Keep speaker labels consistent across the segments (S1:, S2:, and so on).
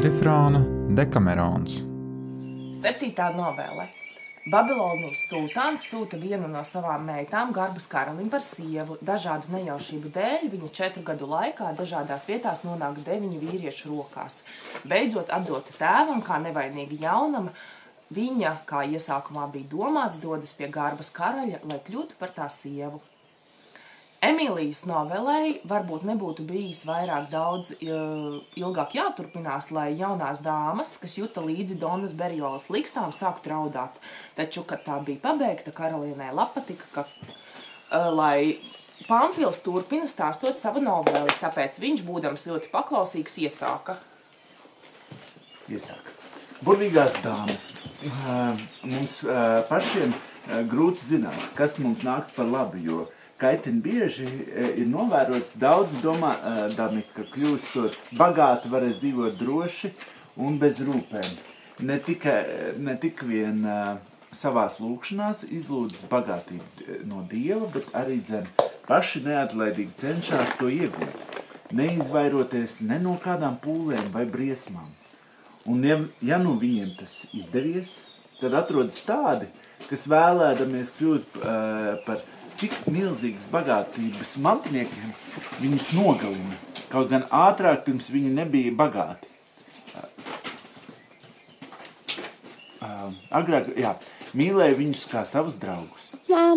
S1: Kvadrifrāna Dekamerons.
S2: Septītā novēle. Babilonijas sultāns sūta vienu no savām meitām, Garbas karalim, par sievu. Dažādu nejaušību dēļ viņa četru gadu laikā dažādās vietās nonāk deviņu vīriešu rokās. Beidzot, atdota tēvam, kā nevainīga jaunama, viņa, kā iesākumā bija domāts, dodas pie Garbas karaļa, lai kļūtu par tā sievu. Emīlijas novelēji varbūt nebūtu bijis vairāk daudz ilgāk jāturpinās, lai jaunās dāmas, kas juta līdzi Donas Berjolas likstām, sāktu raudāt. Taču, kad tā bija pabeigta, karalienē patika, ka, lai Pamfils turpina stāstot savu noveli, tāpēc viņš, būdams ļoti paklausīgs, iesāka.
S3: Iesāka. Burvīgās dāmas. Mums pašiem grūti zināt, kas mums nāk par labu, jo uh, kaitina bieži, e, ir novērots daudz domādami, ka kļūstot bagāti, varēs dzīvot droši un bez rūpēm. Ne tikai ne tik vien uh, savās lūkšanās izlūdzas bagātību e, no Dieva, bet arī dzen paši neatlaidīgi cenšas to iegūt, neizvairoties ne no kādām pūlēm vai briesmām. Un ja, ja nu viņiem tas izdevies, tad atrodas tādi, kas vēlēdamies kļūt uh, par tik milzīgas bagātības mantiniekiem viņus nogalina. Kaut gan ātrāk pirms viņi nebija bagāti. Uh, agrāk, jā, mīlēja viņus kā savus draugus.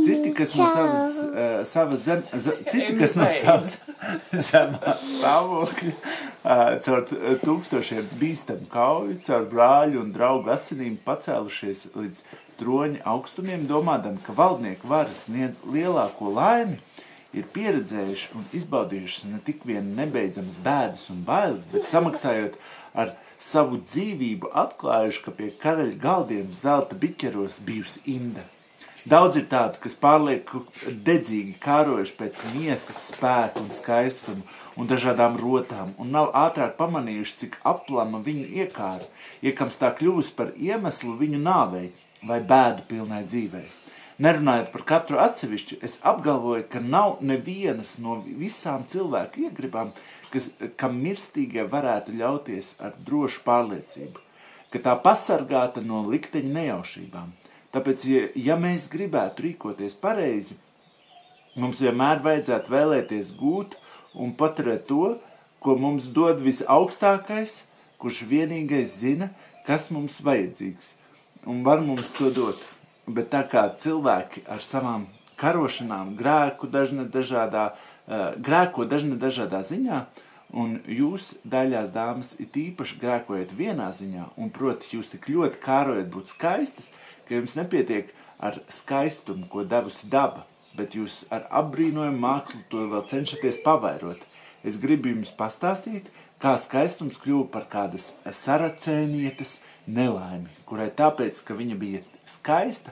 S3: Citi, kas no savas, uh, savas zem, z, citi, kas no savas zemā stāvokļa, uh, caur tūkstošiem bīstam kauju, caur brāļu un draugu asinīm pacēlušies līdz troņa augstumiem, domādam, ka valdnieku varas sniedz lielāko laimi, ir pieredzējuši un izbaudījuši ne tik vien nebeidzamas bēdas un bailes, bet samaksājot ar savu dzīvību, atklājuši, ka pie karaļa galdiem zelta biķeros bijusi imda. Daudz ir tādu, kas pārlieku dedzīgi kārojuši pēc miesas spēka un skaistuma un dažādām rotām, un nav ātrāk pamanījuši, cik aplama viņu iekāra, iekams tā kļuvusi par iemeslu viņu nāvei, vai bēdu pilnai dzīvei. Nerunājot par katru atsevišķi, es apgalvoju, ka nav nevienas no visām cilvēku iegribām, kas, kam mirstīgie varētu ļauties ar drošu pārliecību, ka tā pasargāta no likteņa nejaušībām. Tāpēc, ja, ja mēs gribētu rīkoties pareizi, mums vienmēr vajadzētu vēlēties gūt un paturēt to, ko mums dod visaugstākais, kurš vienīgais zina, kas mums vajadzīgs – un var mums to dot. Bet tā kā cilvēki ar savām karošanām grēku dažne dažādā, uh, grēko dažne dažādā ziņā, un jūs, daļās dāmas, it īpaši grēkojat vienā ziņā, un proti jūs tik ļoti kārojat būt skaistas, ka jums nepietiek ar skaistumu, ko devusi daba, bet jūs ar apbrīnojumu mākslu to vēl cenšaties pavairot. Es gribu jums pastāstīt, kā skaistums kļuva par kādas saracēnietes, nelaimi, kurai tāpēc, ka viņa bija skaista,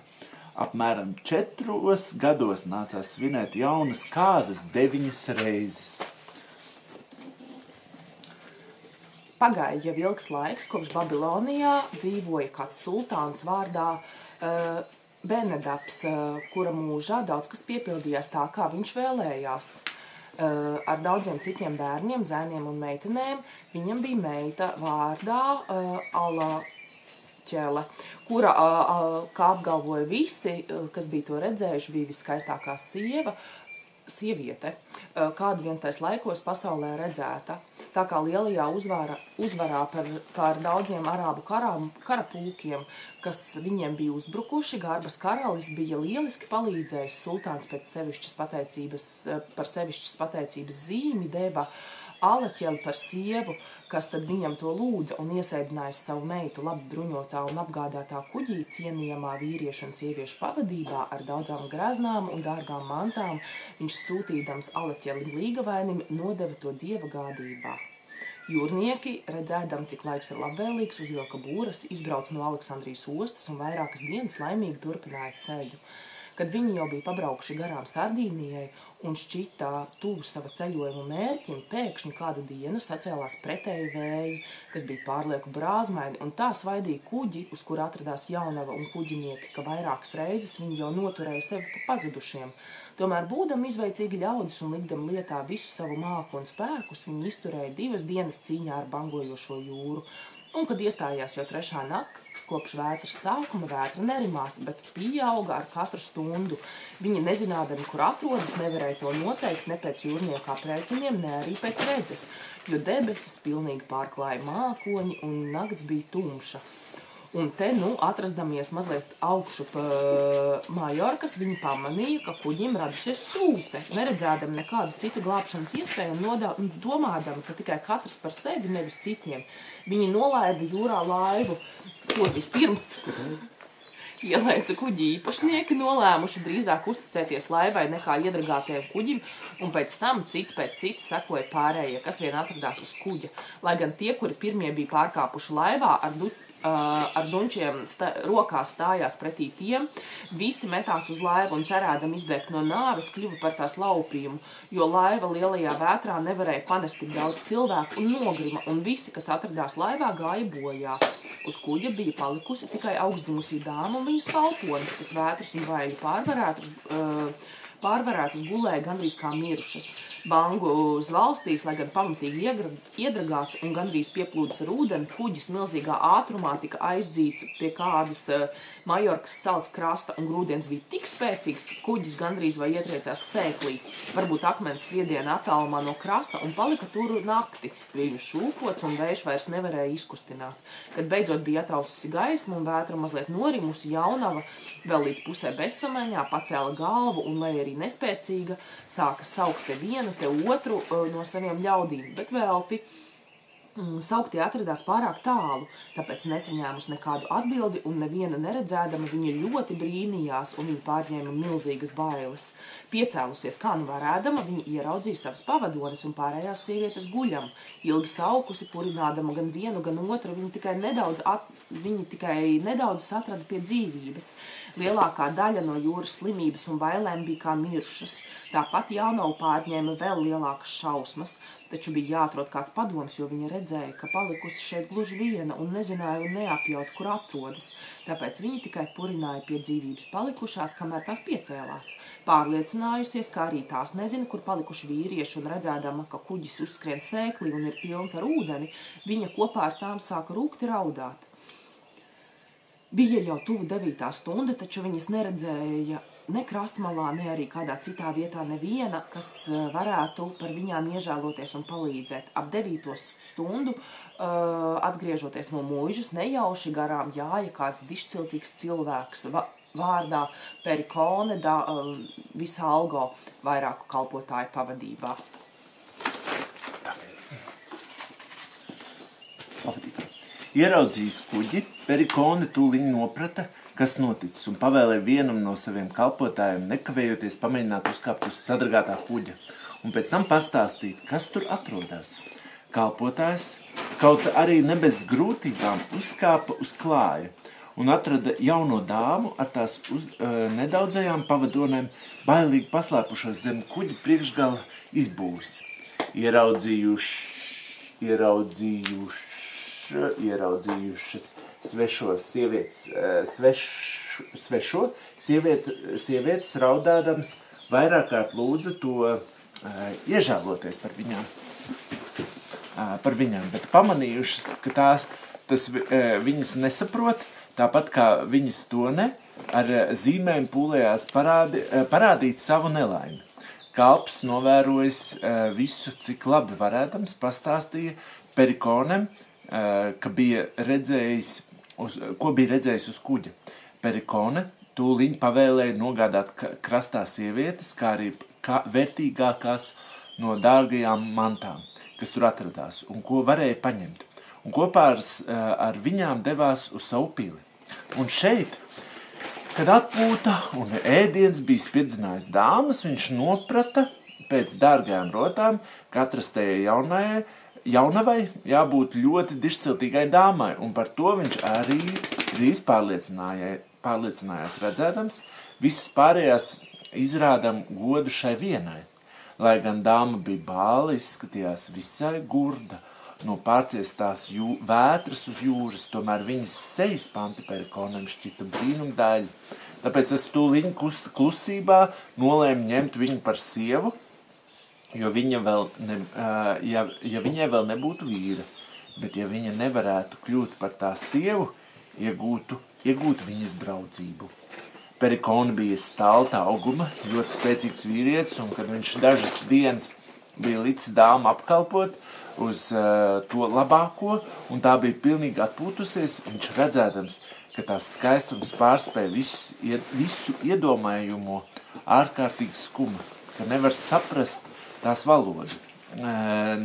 S3: apmēram četros gados nācās svinēt jaunas kāzas deviņas reizes.
S2: Pagāja jau ilgs laiks, kopš Babilonijā dzīvoja kāds sultāns vārdā uh, Benedaps, uh, kura mūžā daudz kas piepildījās tā, kā viņš vēlējās. Uh, ar daudziem citiem bērniem, zēniem un meitenēm. Viņam bija meita vārdā uh, Ala ķele, kura, kā apgalvoja visi, kas bija to redzējuši, bija viskaistākā sieva, sieviete, kāda vien tais laikos pasaulē redzēta. Tā kā lielajā uzvara, uzvarā par, par daudziem arābu karām, karapulkiem, kas viņiem bija uzbrukuši, Garbas karalis bija lieliski palīdzējis sultāns pēc sevišķas pateicības, par sevišķas pateicības zīmi deva Aleķeli par sievu, kas tad viņam to lūdza un iesēdinājis savu meitu labi bruņotā un apgādātā kuģī cienījamā vīriešu un sieviešu pavadībā ar daudzām greznām un dārgām mantām, viņš sūtīdams Aleķelim līgavainim nodeva to dieva gādībā. Jūrnieki, redzēdam, cik laiks ir labvēlīgs, uzvilka būras, izbrauc no Aleksandrijas ostas un vairākas dienas laimīgi turpināja ceļu. Kad viņi jau bija pabraukuši garām Sardīnijai un šķitā tuvu sava ceļojuma mērķim, pēkšņi kādu dienu sacēlās pretēji vēji, kas bija pārlieku brāzmaini, un tā svaidīja kuģi, uz kur atradās jaunava un kuģinieki, ka vairākas reizes viņi jau noturēja sevi pa pazudušiem. Tomēr, būdam izveicīgi ļaudis un likdam lietā visu savu māku un spēkus, viņi izturēja divas dienas cīņā ar bangojošo jūru. Un, kad iestājās jau trešā nakts, kopš vētras sākuma, vētra nerimās, bet pieauga ar katru stundu. Viņi nezinādami, kur atrodas, nevarēja to noteikt ne pēc jūrnieka aprēķiniem, ne arī pēc redzes, jo debesis pilnīgi pārklāja mākoņi un nakts bija tumša. Un te, nu, atrastamies mazliet augšu pa Majorkas, viņi pamanīja, ka kuģim radusies sūce. Neredzēdami nekādu citu glābšanas iespēju un domādami, ka tikai katrs par sevi, nevis citiem. Viņi nolaida jūrā laivu, ko vispirms ielaica kuģi īpašnieki, nolēmuši drīzāk uzticēties laivai nekā iedragātajam kuģim, un pēc tam cits pēc cita sekoja pārējie, kas vien atradās uz kuģa. Lai gan tie, kuri pirmie bija pārkāpuši laivā ar ar dunčiem stā, rokās stājās pretī tiem. Visi metās uz laivu un cerēdam izbēgt no nāves, kļuva par tās laupījumu, jo laiva lielajā vētrā nevarēja panest tik daudz cilvēku un nogrima, un visi, kas atradās laivā, gāja bojā. Uz kuģa bija palikusi tikai augstdzimusī dāma un viņas kalponis, kas vētras un baiļu pārvarētas. Uh, pārvarētas gulēja gandrīz kā mirušas. Bangu zvalstīs, lai gan pamatīgi iedragāts un gandrīz pieplūdis ar ūdeni, kuģis milzīgā ātrumā tika aizdzīts pie kādas uh, Majorkas salas krasta un grūdienis bija tik spēcīgs, ka kuģis gandrīz vai ietriecās sēklī, varbūt akmens sviediena attālumā no krasta un palika tur nakti. Viņu šūpots un vējš vairs nevarēja izkustināt. Kad beidzot bija ataususi gaisma un vētra mazliet norimusi, jaunava vēl līdz pusē bezsamaņā pacēla galvu un, lai arī nespēcīga, sāka saukt te vienu, te otru uh, no saviem ļaudīm, bet velti. Mm, sauktie atradās pārāk tālu, tāpēc nesaņēmuši nekādu atbildi, un neviena neredzēdama viņa ļoti brīnījās, un viņa pārņēma milzīgas bailes. Piecēlusies kā nu varēdama, viņa ieraudzīja savas pavadones un pārējās sievietes guļam. Ilgi saukusi, purinādama gan vienu, gan otru, viņa tikai nedaudz, at, viņa tikai nedaudz atrada pie dzīvības. Lielākā daļa no jūras slimības un bailēm bija kā miršas. Tāpat Jānau pārņēma vēl lielākas šausmas. Taču bija jāatrod kāds padoms, jo viņa redzēja, ka palikusi šeit gluži viena un nezināja un neapjaut, kur atrodas. Tāpēc viņa tikai purināja pie dzīvības palikušās, kamēr tās piecēlās. Pārliecinājusies, ka arī tās nezina, kur palikuši vīrieši un redzēdama, ka kuģis uzskrien sēkli un ir pilns ar ūdeni, viņa kopā ar tām sāka rūkti raudāt. Bija jau tuvu devītā stunda, taču viņas neredzēja ne krastmalā, ne arī kādā citā vietā neviena, kas eh, varētu par viņām iežēloties un palīdzēt. Ap devītos stundu, uh, atgriežoties no mūžas, nejauši garām jāja kāds dišciltīgs cilvēks vārdā Perikone da uh, visā algo vairāku kalpotāju pavadībā.
S3: Ieraudzījis kuģi, Perikone tūliņ noprata, kas noticis, un pavēlēja vienam no saviem kalpotājiem nekavējoties pamēģināt uzkāpt uz sadragātā kuģa, un pēc tam pastāstīt, kas tur atrodas. Kalpotājs, kaut arī ne bez grūtībām, uzkāpa uz klāja un atrada jauno dāmu ar tās uz, uh, nedaudzajām pavadonēm, bailīgi paslēpušos zem kuģa priekšgala izbūves. Ieraudzījuši, ieraudzījuši, ieraudzījušas svešos sievietes, eh, sveš, svešo sieviet, sievietes raudādams vairāk kārt lūdza to uh, iežēloties par viņām. Uh, par viņām, bet pamanījušas, ka tās, tas uh, viņas nesaprot, tāpat kā viņas to ne, ar zīmēm pūlējās parādi, parādīt savu nelaimi. Kalps novērojis visu, cik labi varēdams, pastāstīja Perikonem, ka bija redzējis uz, ko bija redzējis uz kuģa. Perikone tūliņ pavēlēja nogādāt krastā sievietes, kā arī kā vērtīgākās no dārgajām mantām, kas tur atradās un ko varēja paņemt. Un kopā ar, ar viņām devās uz savu pili. Un šeit, kad atpūta un ēdiens bija spiedzinājis dāmas, viņš noprata pēc dārgajām rotām, katras tajā jaunajai, jaunavai jābūt ļoti dišciltīgai dāmai, un par to viņš arī drīz pārliecinājās redzēdams, visas pārējās izrādam godu šai vienai. Lai gan dāma bija bāla, izskatījās visai gurda, no pārciestās jū, vētras uz jūras, tomēr viņas sejas pantiperikonam šķita brīnumdēļ. Tāpēc es tūliņ klusībā nolēmu ņemt viņu par sievu, jo viņa vēl ne, ja, ja viņai vēl nebūtu vīra. bet ja viņa nevarētu kļūt par tās sievu, iegūtu, iegūtu viņas draudzību. Perikona bija stalta auguma, ļoti spēcīgs vīrietis, un kad viņš dažas dienas bija līdz dāmu apkalpot uz uh, to labāko, un tā bija pilnīgi atpūtusies, viņš redzēdams, ka tās skaistums pārspēja visu, visu iedomājumu ārkārtīgi skuma, ka nevar saprast tās valodu.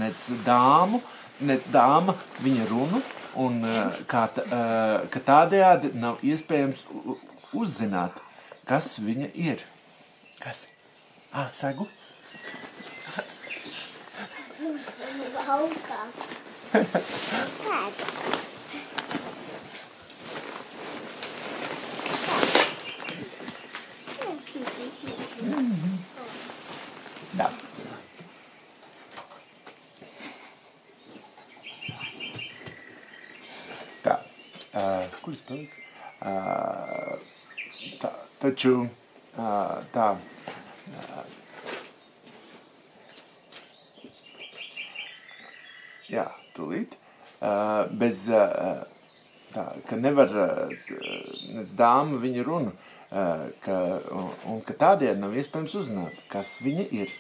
S3: Nec dāmu, nec dāma viņa runu, un kā, uh, ka tādējādi nav iespējams uzzināt, kas viņa ir. Kas? Ah, segu?
S4: Haukā.
S3: Jā. Tā, uh, kur es paliku? Uh, tā, taču tā, jā, tūlīt, bez, tā, ka nevar, nec dāma viņa runu, ka, un, un ka tādēļ nav iespējams uzzināt, kas viņa ir.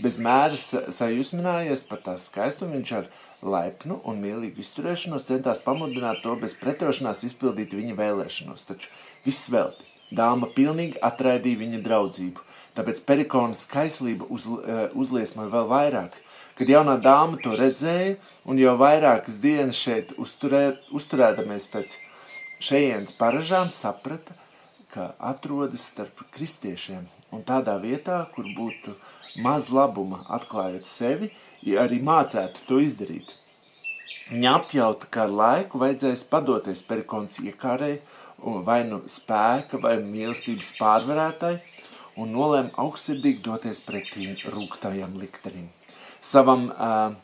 S3: Bez mēras sajūsminājies par tās skaistumu, viņš ar laipnu un mīlīgu izturēšanos centās pamudināt to bez pretošanās izpildīt viņa vēlēšanos, taču viss velti. Dāma pilnīgi atraidīja viņa draudzību, tāpēc perikonas kaislība uz, uzliesmoja vēl vairāk. Kad jaunā dāma to redzēja un jau vairākas dienas šeit uzturē, uzturēdamies pēc šejienes paražām, saprata, ka atrodas starp kristiešiem un tādā vietā, kur būtu maz labuma atklājot sevi, ja arī mācētu to izdarīt. Viņa apjauta, ka ar laiku vajadzēs padoties perikons iekārai, vai nu spēka vai mīlestības pārvarētai, un nolēma augstsirdīgi doties pretīm rūgtajam liktenim. Savam, uh,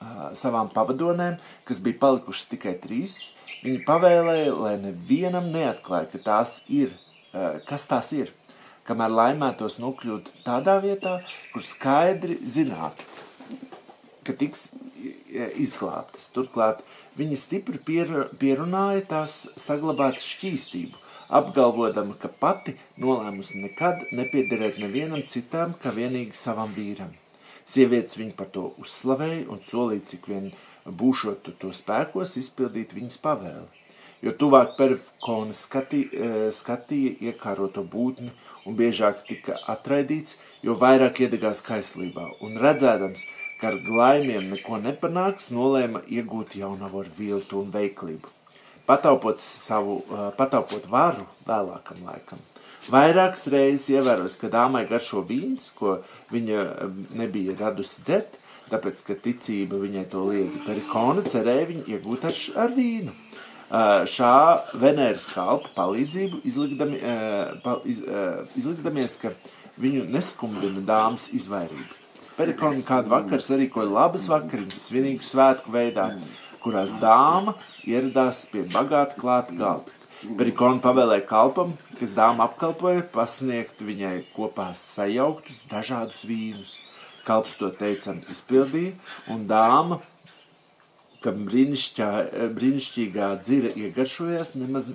S3: uh, savām pavadonēm, kas bija palikušas tikai trīs, viņa pavēlēja, lai nevienam neatklāja, ka tās ir, uh, kas tās ir – kamēr laimētos nokļūt tādā vietā, kur skaidri zinātu, ka tiks izglābtas. Turklāt viņa stipri pier, pierunāja tās saglabāt šķīstību, apgalvodama, ka pati nolēmusi nekad nepiederēt nevienam citam, kā vienīgi savam vīram. Sievietes viņu par to uzslavēja un solīja, cik vien būšot to spēkos, izpildīt viņas pavēli. Jo tuvāk perifkona skatī, skatīja iekāroto būtni un biežāk tika atraidīts, jo vairāk iedegās kaislībā, un redzēdams, ka ar glaimiem neko nepanāks, nolēma iegūt jaunavu ar viltu un veiklību. Pataupot savu, pataupot varu vēlākam laikam. Vairākas reizes ievēros, ka dāmai garšo vīns, ko viņa nebija radusi dzert, tāpēc, ka ticība viņai to liedza perikona, cerēja viņu iegūt ar, ar vīnu šā Venēras kalpa palīdzību, izlikdami, iz, izlikdamies, ka viņu neskumdina dāmas izvairība. Perikoni kādu vakaru sarīkoja labas vakariņas svinīgu svētku veidā, kurās dāma ieradās pie bagāta klāta galda. Perikoni pavēlēja kalpam, kas dāma apkalpoja, pasniegt viņai kopā sajauktus dažādus vīnus. Kalps to teicam izpildīja, un dāma ka brīnišķīgā dzira iegaršojās, nemaz e,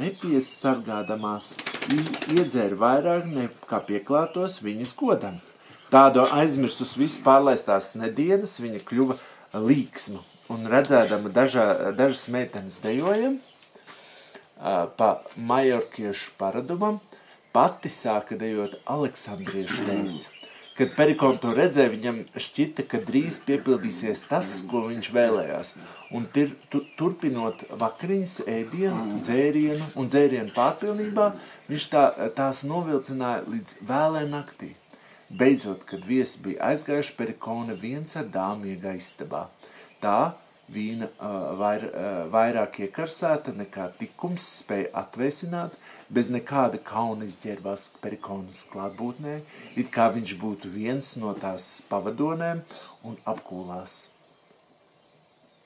S3: nepiesargādamās iedzēra vairāk nekā pieklātos viņas godam. Tādu aizmirsus visu pārlaistās nedienas, viņa kļuva līksma un redzēdama dažā, dažas meitenes dejojam pa majorkiešu paradumam, pati sāka dejot aleksandriešu reisi. Kad Perikons to redzēja, viņam šķita, ka drīz piepildīsies tas, ko viņš vēlējās. Un tir, tu, turpinot vakariņas, ēdienu, dzērienu un dzērienu pārpilnībā, viņš tā, tās novilcināja līdz vēlē naktī. Beidzot, kad viesi bija aizgājuši, Perikona viens ar dāmu iegāja istabā. Tā vīna uh, vair, uh, vairāk iekarsēta nekā tikums spēja atvēsināt, bez nekāda kauna izģērbās perikonas klātbūtnē, it kā viņš būtu viens no tās pavadonēm un apkūlās.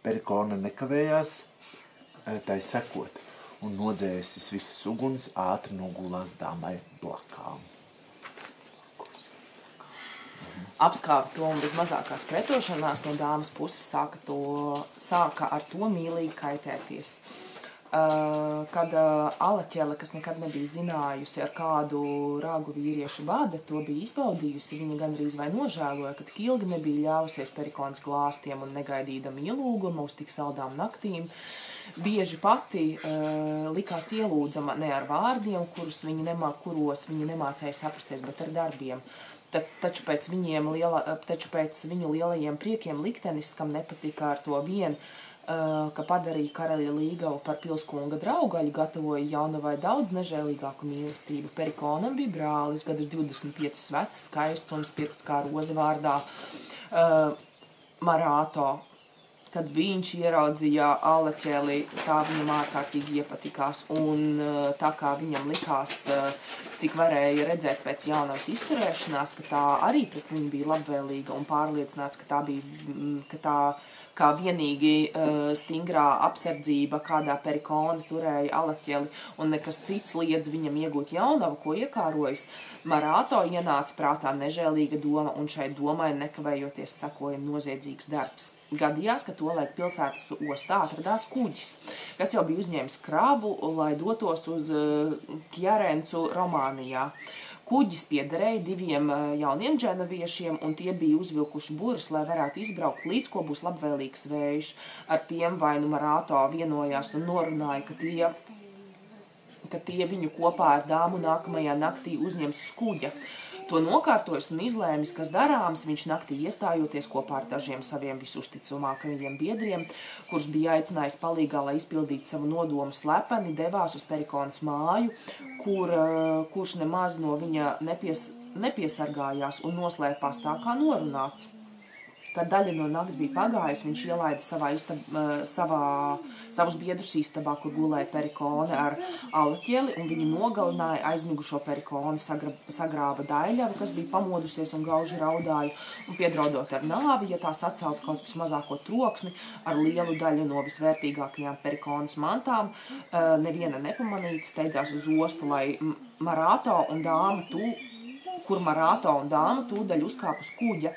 S3: Perikona nekavējās eh, tai sekot, un nodzēsis visas uguns ātri nogulās dāmai blakām.
S2: Apskāva to un bez mazākās pretošanās no dāmas puses sāka, to, sāka ar to mīlīgi kaitēties. Uh, kad uh, Alaķele, kas nekad nebija zinājusi, ar kādu rāgu vīriešu vada, to bija izbaudījusi, viņa gandrīz vai nožēloja, ka tik ilgi nebija ļāvusies perikons glāstiem un negaidīdama ielūguma uz tik saldām naktīm. Bieži pati uh, likās ielūdzama ne ar vārdiem, kurus viņa nemā, kuros viņa nemācēja saprasties, bet ar darbiem. Ta, taču, pēc liela, taču pēc viņu lielajiem priekiem liktenis, kam nepatika ar to vienu, ka padarīja karaļa līgavu par pilskunga draugaļu, gatavoja jaunavai daudz nežēlīgāku mīlestību. Perikonam bija brālis, gadus 25 vecs, skaists un spirts kā roza vārdā uh, Marāto. Kad viņš ieraudzīja Alaķeli, tā viņam ārkārtīgi iepatikās, un uh, tā kā viņam likās, uh, cik varēja redzēt pēc jaunās izturēšanās, ka tā arī pret viņu bija labvēlīga un pārliecināts, ka tā bija, ka tā kā vienīgi uh, stingrā apsardzība, kādā perikona turēja alaķeli, un nekas cits liedz viņam iegūt jaunavu, ko iekārojas. Marāto ienāca prātā nežēlīga doma, un šai domai nekavējoties sekoja noziedzīgs darbs. Gadījās, ka tolaik pilsētas ostā atradās kuģis, kas jau bija uzņēmis krabu, lai dotos uz uh, Kjarencu Romānijā. Uh, Kuģis piederēja diviem jauniem dženaviešiem, un tie bija uzvilkuši burus, lai varētu izbraukt līdz ko būs labvēlīgs vējš. Ar tiem vai nu Marāto vienojās un norunāja, ka tie, ka tie viņu kopā ar dāmu nākamajā naktī uzņems uz kuģa. To nokārtojis un izlēmis, kas darāms, viņš naktī iestājoties kopā ar dažiem saviem visusticamākajiem biedriem, kurus bija aicinājis palīgā, lai izpildītu savu nodomu slepeni, devās uz Perikonas māju, kur, eh, kurš nemaz no viņa nepies, nepiesargājās un noslēpās tā kā norunāts. Kad daļa no nakts bija pagājusi, viņš ielaida savā istab, savā, savus biedrus istabā, kur gulēja perikone ar alaķeli, un viņi nogalināja aizmigušo perikoni, sagra, sagrāba daļavu, kas bija pamodusies un gauži raudāja, un piedraudot ar nāvi, ja tās atceltu kaut vismazāko troksni, ar lielu daļu no visvērtīgākajām perikonas mantām, neviena nepamanīta steidzās uz ostu, lai Marāto un dāma tū, kur Marāto un dāma tūdaļ uzkāp uz kuģa,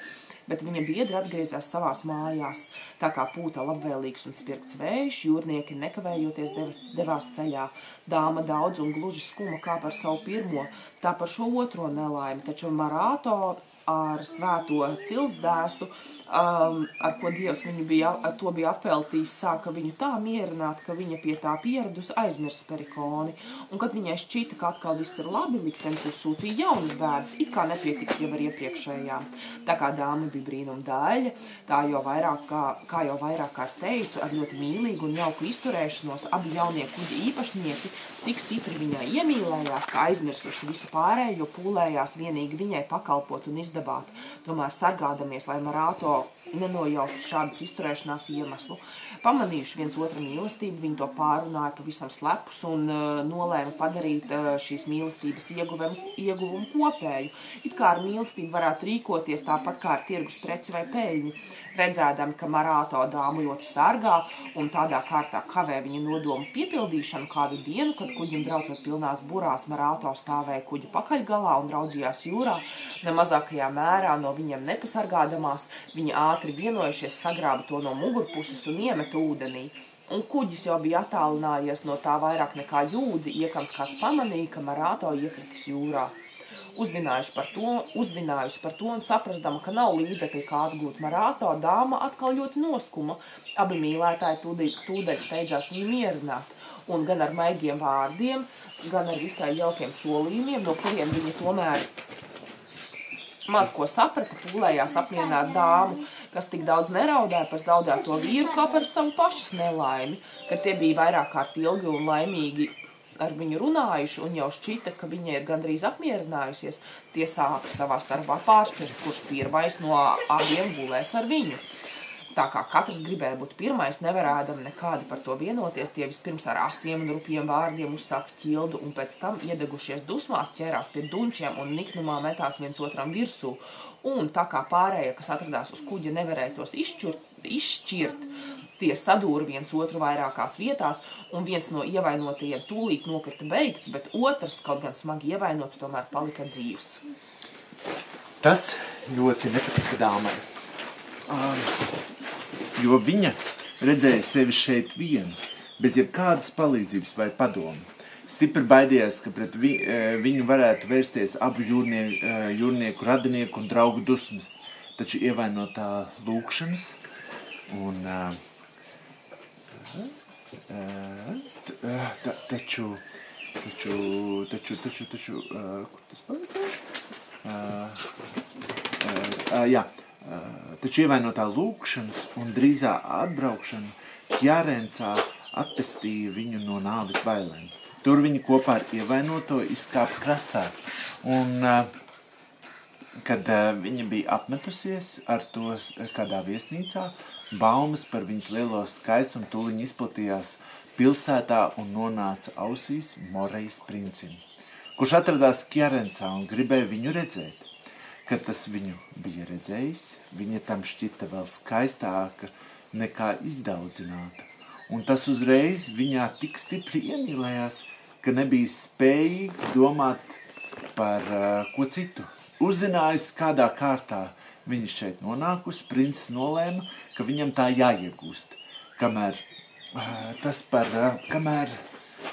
S2: bet viņa biedri atgriezās savās mājās. Tā kā pūta labvēlīgs un spirgts vējš, jūrnieki nekavējoties devas, devās ceļā. Dāma daudz un gluži skuma kā par savu pirmo, tā par šo otro nelaimi, taču Marāto ar svēto cilsdēstu um, ar ko Dievs viņu bija, to bija apveltījis, sāka viņu tā mierināt, ka viņa pie tā pieradusi aizmirsa perikoni. Un kad viņai šķita, ka atkal viss ir labi, liktenis uzsūtīja jaunas bēdas, it kā nepietika jau ar iepriekšējām. Tā kā dāma bija brīnum daļa, tā jau vairāk, kā, kā jau vairāk kārt teicu, ar ļoti mīlīgu un jauku izturēšanos abi jaunie kuģi īpašnieki tik stipri viņai iemīlējās, ka aizmirsuši visu pārējo, pūlējās vienīgi viņai pakalpot un izdabāt, tomēr sargādamies, lai Marāto あ nenojaustu šādas izturēšanās iemeslu. Pamanījuši viens otru mīlestību, viņi to pārunāja pavisam slepus un uh, nolēma padarīt uh, šīs mīlestības ieguvumu, ieguvumu kopēju. It kā ar mīlestību varētu rīkoties tāpat kā ar tirgus preci vai peļņu redzēdami, ka Marāto dāmu ļoti sargā un tādā kārtā kavē viņa nodomu piepildīšanu kādu dienu, kad kuģim braucot pilnās burās, Marāto stāvēja kuģa pakaļgalā un raudzījās jūrā, ne mazākajā mērā no viņiem nepasargādamās, viņi ātri vienojušies sagrāba to no mugurpuses un iemeta ūdenī. Un kuģis jau bija attālinājies no tā vairāk nekā jūdzi, iekams kāds pamanīja, ka Marāto iekritis jūrā uzzinājuši par to, uzzinājuši par to un saprastama, ka nav līdzekļi, kā atgūt marāto, dāma atkal ļoti noskuma. Abi mīlētāji tūdēļ, tūdēļ steidzās viņu mierināt. Un gan ar maigiem vārdiem, gan ar visai jaukiem solījumiem, no kuriem viņi tomēr maz ko saprata, pūlējās apmierināt dāmu, kas tik daudz neraudāja par zaudēto vīru, kā par savu pašas nelaimi, kad tie bija vairāk kārt ilgi un laimīgi ar viņu runājuši, un jau šķita, ka viņa ir gandrīz apmierinājusies, tie sāka savā starpā pārspriest, kurš pirmais no abiem gulēs ar viņu. Tā kā katrs gribēja būt pirmais, nevarēdam nekādi par to vienoties, tie vispirms ar asiem un rupjiem vārdiem uzsāka ķildu, un pēc tam iedegušies dusmās ķērās pie dunčiem un niknumā metās viens otram virsū. Un tā kā pārējie, kas atradās uz kuģa, nevarēja tos izšķirt, izšķirt Tie sadūra viens otru vairākās vietās, un viens no ievainotajiem tūlīt nokrita beigts, bet otrs, kaut gan smagi ievainots, tomēr palika dzīvs.
S3: Tas ļoti nepatika dāmai. Um, jo viņa redzēja sevi šeit vienu, bez jebkādas palīdzības vai padomu. Stipri baidījās, ka pret vi, e, viņu varētu vērsties abu jūrnieku, e, jūrnieku radinieku un draugu dusmas, taču ievainotā lūkšanas un uh, uh, taču, taču, taču, taču, taču, kur tas palika? Jā, taču ievainotā lūkšanas un drīzā atbraukšana Kjārensā atpestīja viņu no nāves bailēm. Tur viņi kopā ar ievainoto izkāpa krastā. Un, kad viņa bija apmetusies ar to kādā viesnīcā, baumas par viņas lielo skaistumu tūliņ izplatījās pilsētā un nonāca ausīs Morejas princim, kurš atradās Kjerensā un gribēja viņu redzēt. Kad tas viņu bija redzējis, viņa tam šķita vēl skaistāka nekā izdaudzināta, un tas uzreiz viņā tik stipri iemīlējās, ka nebija spējīgs domāt par uh, ko citu. Uzzinājis, kādā kārtā viņš šeit nonākusi, princis nolēma, ka viņam tā jāiegūst. Kamēr uh, tas, par, uh, kamēr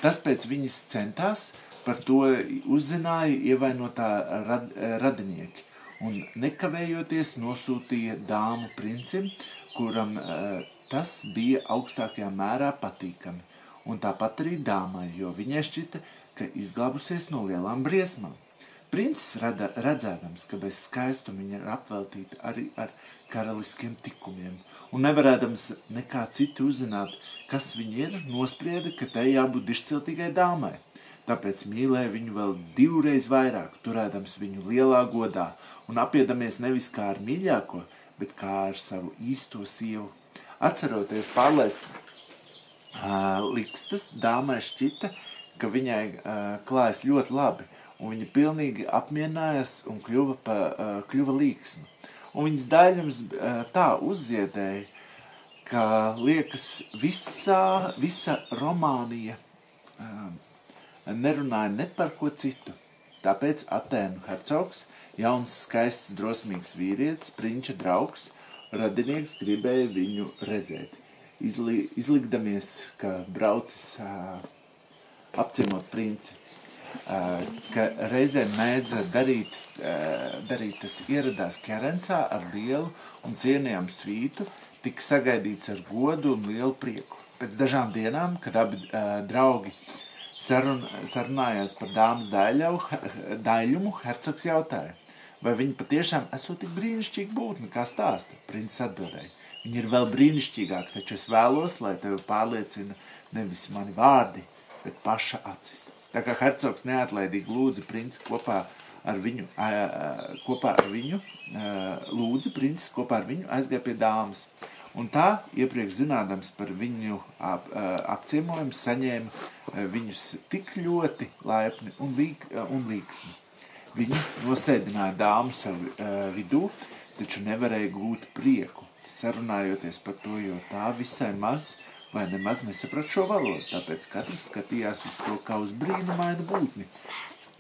S3: tas pēc viņas centās, par to uzzināja ievainotā rad, radinieki un nekavējoties nosūtīja dāmu princim, kuram uh, tas bija augstākajā mērā patīkami un tāpat arī dāmai, jo viņai šķita, ka izglābusies no lielām briesmām. Princis rada, redzēdams, ka bez skaistuma viņa ir apveltīta arī ar karaliskiem tikumiem, un nevarēdams nekā citu uzzināt, kas viņa ir, nosprieda, ka tai jābūt dišciltīgai dāmai. Tāpēc mīlēja viņu vēl divreiz vairāk, turēdams viņu lielā godā un apiedamies nevis kā ar mīļāko, bet kā ar savu īsto sievu. Atceroties pārlaist likstas dāmai šķita, ka viņai klājas ļoti labi, un viņa pilnīgi apmienājās un kļuva, pa, kļuva līksma. Un viņas daļums tā uzziedēja, ka liekas visā, visa Romānija nerunāja ne par ko citu. Tāpēc Atēnu hercogs, jauns, skaists, drosmīgs vīrietis, prinča draugs, radinieks gribēja viņu redzēt izli, izlikdamies, ka braucis uh, apciemot princi, uh, ka reizēm mēdza darīt, uh, darīt tas ieradās Kerencā ar lielu un cienījamu svītu, tika sagaidīts ar godu un lielu prieku. Pēc dažām dienām, kad abi uh, draugi sarun, sarunājās par dāmas daļumu, hercogs jautāja, vai viņi patiešām esot tik brīnišķīgi būtni, kā stāsta. Princis atbildēja, Viņi ir vēl brīnišķīgāki, taču es vēlos, lai tevi pārliecina nevis mani vārdi, bet paša acis. Tā kā hercogs neatlaidīgi lūdza princi kopā ar viņu, kopā ar viņu lūdza princis kopā ar viņu aizgāja pie dāmas. Un tā, iepriekš zinādams par viņu ap, apciemojumu, saņēma viņus tik ļoti laipni un, līk, un līksmi. Viņi nosēdināja dāmu sev vidū, taču nevarēja gūt prieku sarunājoties par to, jo tā visai maz vai nemaz nesaprat šo valodu, tāpēc katrs skatījās uz to kā uz brīnumainu būtni.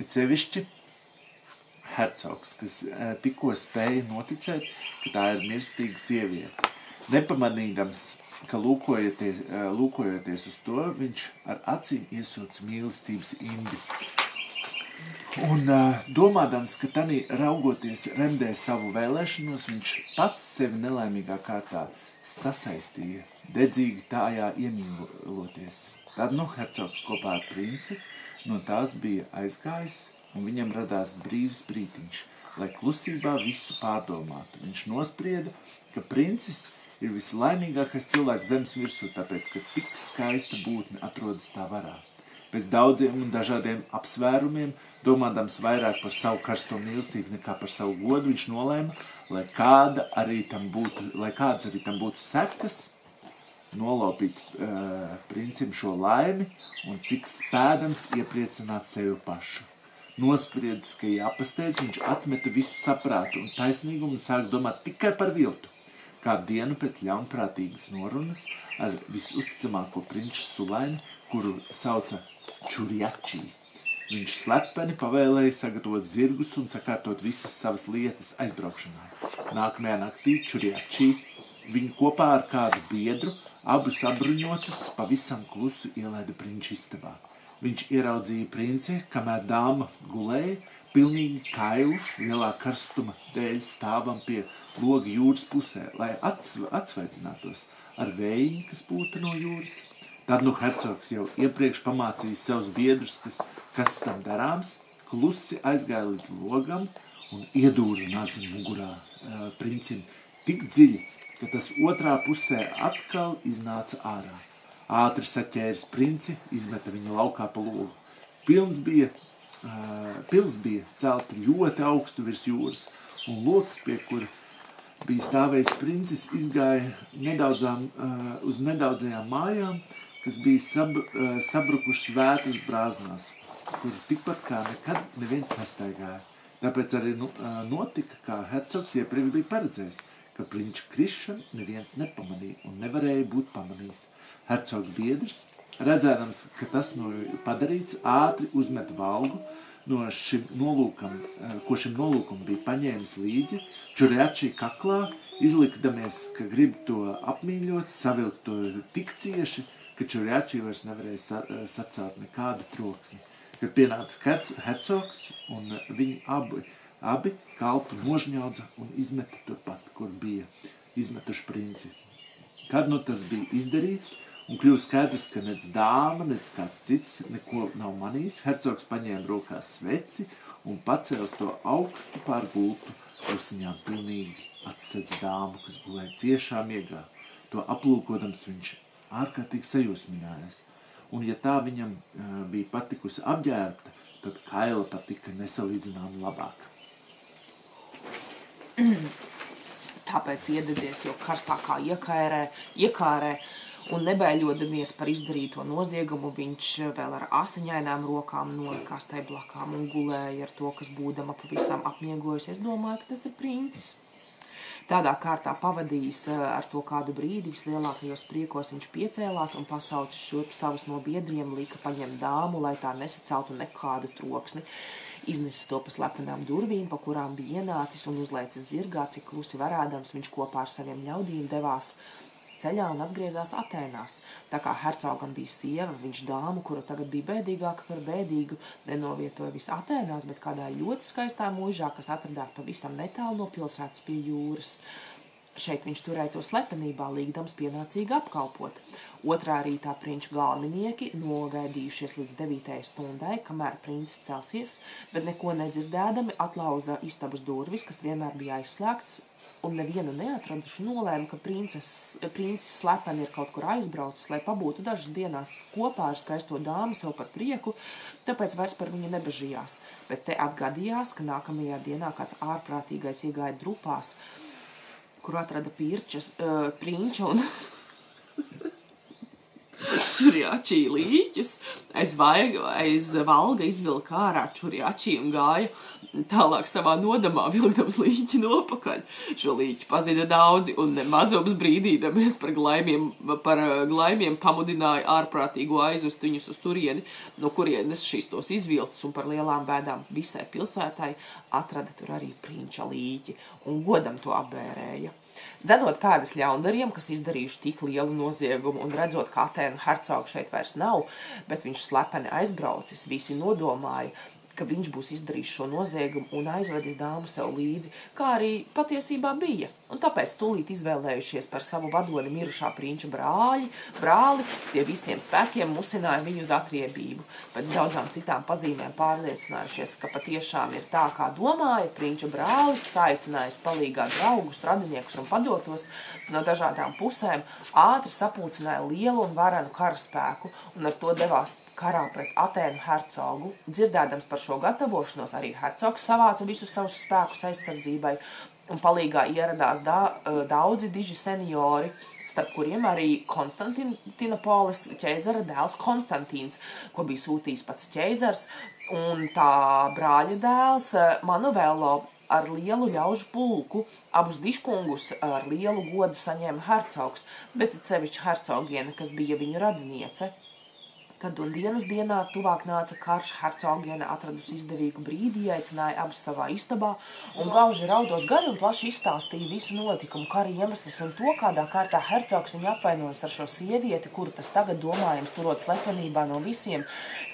S3: Ir sevišķi hercogs, kas tikko spēja noticēt, ka tā ir mirstīga sieviete. Nepamanīdams, ka lūkojoties, e, lūkojoties uz to, viņš ar acīm iesūc mīlestības indi Un uh, domādams, ka tanī raugoties remdē savu vēlēšanos, viņš pats sevi nelaimīgā kārtā sasaistīja, dedzīgi tājā iemīloties. Tad, nu, hercogs kopā ar princi no tās bija aizgājis, un viņam radās brīvs brītiņš, lai klusībā visu pārdomātu. Viņš nosprieda, ka princis ir vislaimīgākais cilvēks zemes virsū, tāpēc, ka tik skaista būtne atrodas tā varā. Pēc daudziem un dažādiem apsvērumiem, domādams vairāk par savu karsto mīlestību nekā par savu godu, viņš nolēma, lai, kāda arī tam būtu, lai kādas arī tam būtu sekas, nolaupīt uh, princim šo laimi un cik spēdams iepriecināt sevi pašu. Nospriedzis, ka jāpasteidz, viņš atmeta visu saprātu un taisnīgumu un sāk domāt tikai par viltu. Kādu dienu pēc ļaunprātīgas norunas ar visusticamāko prinču Sulaini, kuru sauca Čurjačī. Viņš slepeni pavēlēja sagatavot zirgus un sakārtot visas savas lietas aizbraukšanai. Nākamajā naktī Čuriačī viņu kopā ar kādu biedru, abus apbruņotus, pavisam klusu ielaida prinča istabā. Viņš ieraudzīja princi, kamēr dāma gulēja, pilnīgi kailu, lielā karstuma dēļ stāvam pie loga jūras pusē, lai atsveicinātos ar vēju, kas pūta no jūras. Tad nu hercogs jau iepriekš pamācījis savus biedrus, kas, kas tam darāms, klusi aizgāja līdz logam un iedūra nazi mugurā uh, princim tik dziļi, ka tas otrā pusē atkal iznāca ārā. Ātri saķēris princi, izmeta viņu laukā pa logu. Pilns bija pils bija celta ļoti augstu virs jūras, un loks, pie kura bija stāvējis princis, izgāja nedaudzām, uz nedaudzajām mājām, kas bija sab, sabrukušas vētras brāznās, kur tikpat kā nekad neviens nestaigāja. Tāpēc arī nu, notika, kā hercogs iepriekš bija paredzējis, ka prinča krišanu neviens nepamanīja un nevarēja būt pamanījis. Hercogs biedrs Redzēdams, ka tas nu padarīts, ātri uzmet valgu no šim nolūkam, eh, ko šim nolūkam bija paņēmis līdzi, čuriačī kaklā, izlikdamies, ka grib to apmīļot, savilkt to tik cieši, ka čuriačī vairs nevarēja sa eh, sacelt nekādu troksni. Kad pienāca hercogs un viņi abi, abi kalpu nožņaudza un izmeta turpat, kur bija izmetuši princi. Kad nu tas bija izdarīts, un kļuva skaidrs, ka nec dāma, nec kāds cits neko nav manījis. Hercogs paņēma rokās sveci un pacēls to augstu pār gultu, klusiņām pilnīgi atsedz dāmu, kas gulēja ciešā miegā. To aplūkodams viņš ārkārtīgi sajūsminājās. Un ja tā viņam uh, bija patikusi apģērbta, tad kaila patika nesalīdzinām labāk.
S2: Tāpēc iededies jau karstākā iekārē, iekārē un nebēļodamies par izdarīto noziegumu, viņš vēl ar asiņainām rokām nolikās tai blakām un gulēja ar to, kas būdama pavisam apmiegojusi. Es domāju, ka tas ir princis. Tādā kārtā pavadījis eh, ar to kādu brīdi, vislielākajos priekos viņš piecēlās un pasauca šurp savus no biedriem, lika paņemt dāmu, lai tā nesaceltu nekādu troksni. Iznesis to pa slepenām durvīm, pa kurām bija ienācis un uzlēcis zirgā, cik klusi varādams viņš kopā ar saviem ļaudīm devās uh, ceļā un atgriezās Atēnās. Tā kā hercogam bija sieva, viņš dāmu, kura tagad bija bēdīgāka par bēdīgu, nenovietoja vis Atēnās, bet kādā ļoti skaistā mūžā, kas atradās pavisam netālu no pilsētas pie jūras. Šeit viņš turēja to slepenībā, līgdams pienācīgi apkalpot. Otrā rītā prinču galvenieki nogaidījušies līdz devītajai stundai, kamēr princis celsies, bet neko nedzirdēdami atlauza istabas durvis, kas vienmēr bija aizslēgts, un nevienu neatraduši, nolēma, ka princes, princis slepeni ir kaut kur aizbraucis, lai pabūtu dažas dienās kopā ar skaisto dāmu sev par prieku, tāpēc vairs par viņu nebežījās. Bet te atgadījās, ka nākamajā dienā kāds ārprātīgais iegāja drupās, kur atrada pirčas, uh, prinču un čuriačī līķus, aiz, vaiga, aiz valga izvilka ārā čuriačī un gāja tālāk savā nodamā vilkdams līķi nopakaļ. Šo līķi pazina daudzi un nemazums brīdīdamies par glaimiem, par uh, glaimiem pamudināja ārprātīgo aizvest viņus uz turieni, no kurienes šīs tos izvilcis un par lielām bēdām visai pilsētai atrada tur arī prinča līķi un godam to apbērēja. Dzenot pēdas ļaundariem, kas izdarījuši tik lielu noziegumu, un redzot, ka Atēna hercoga šeit vairs nav, bet viņš slepeni aizbraucis, visi nodomāja, ka viņš būs izdarījis šo noziegumu un aizvedis dāmu sev līdzi, kā arī patiesībā bija. Un tāpēc tūlīt izvēlējušies par savu vadoni mirušā prinča brāļi, brāli, tie visiem spēkiem musināja viņu uz atriebību. Pēc daudzām citām pazīmēm pārliecinājušies, ka patiešām ir tā, kā domāja, prinča brālis saicinājis palīgā draugus, radiniekus un padotos no dažādām pusēm, ātri sapulcināja lielu un varenu karaspēku un ar to devās karā pret Atēnu hercogu. Dzirdēdams par šo gatavošanos, arī hercogs savāca visus savus spēkus aizsardzībai un palīgā ieradās da, daudzi diži seniori, starp kuriem arī Konstantinopolis ķēzara dēls Konstantīns, ko bija sūtījis pats ķēzars, un tā brāļa dēls Manuvēlo ar lielu ļaužu pulku, abus diškungus ar lielu godu saņēma hercogs, bet sevišķi hercogiene, kas bija viņa radiniece. Kad un dienas dienā tuvāk nāca karš, hercogiene atradusi izdevīgu brīdi, aicināja abus savā istabā, un gauži raudot gari un plaši izstāstīja visu notikumu, kara iemeslus un to, kādā kārtā hercogs viņu apvainojas ar šo sievieti, kuru tas tagad domājams turot slepenībā no visiem.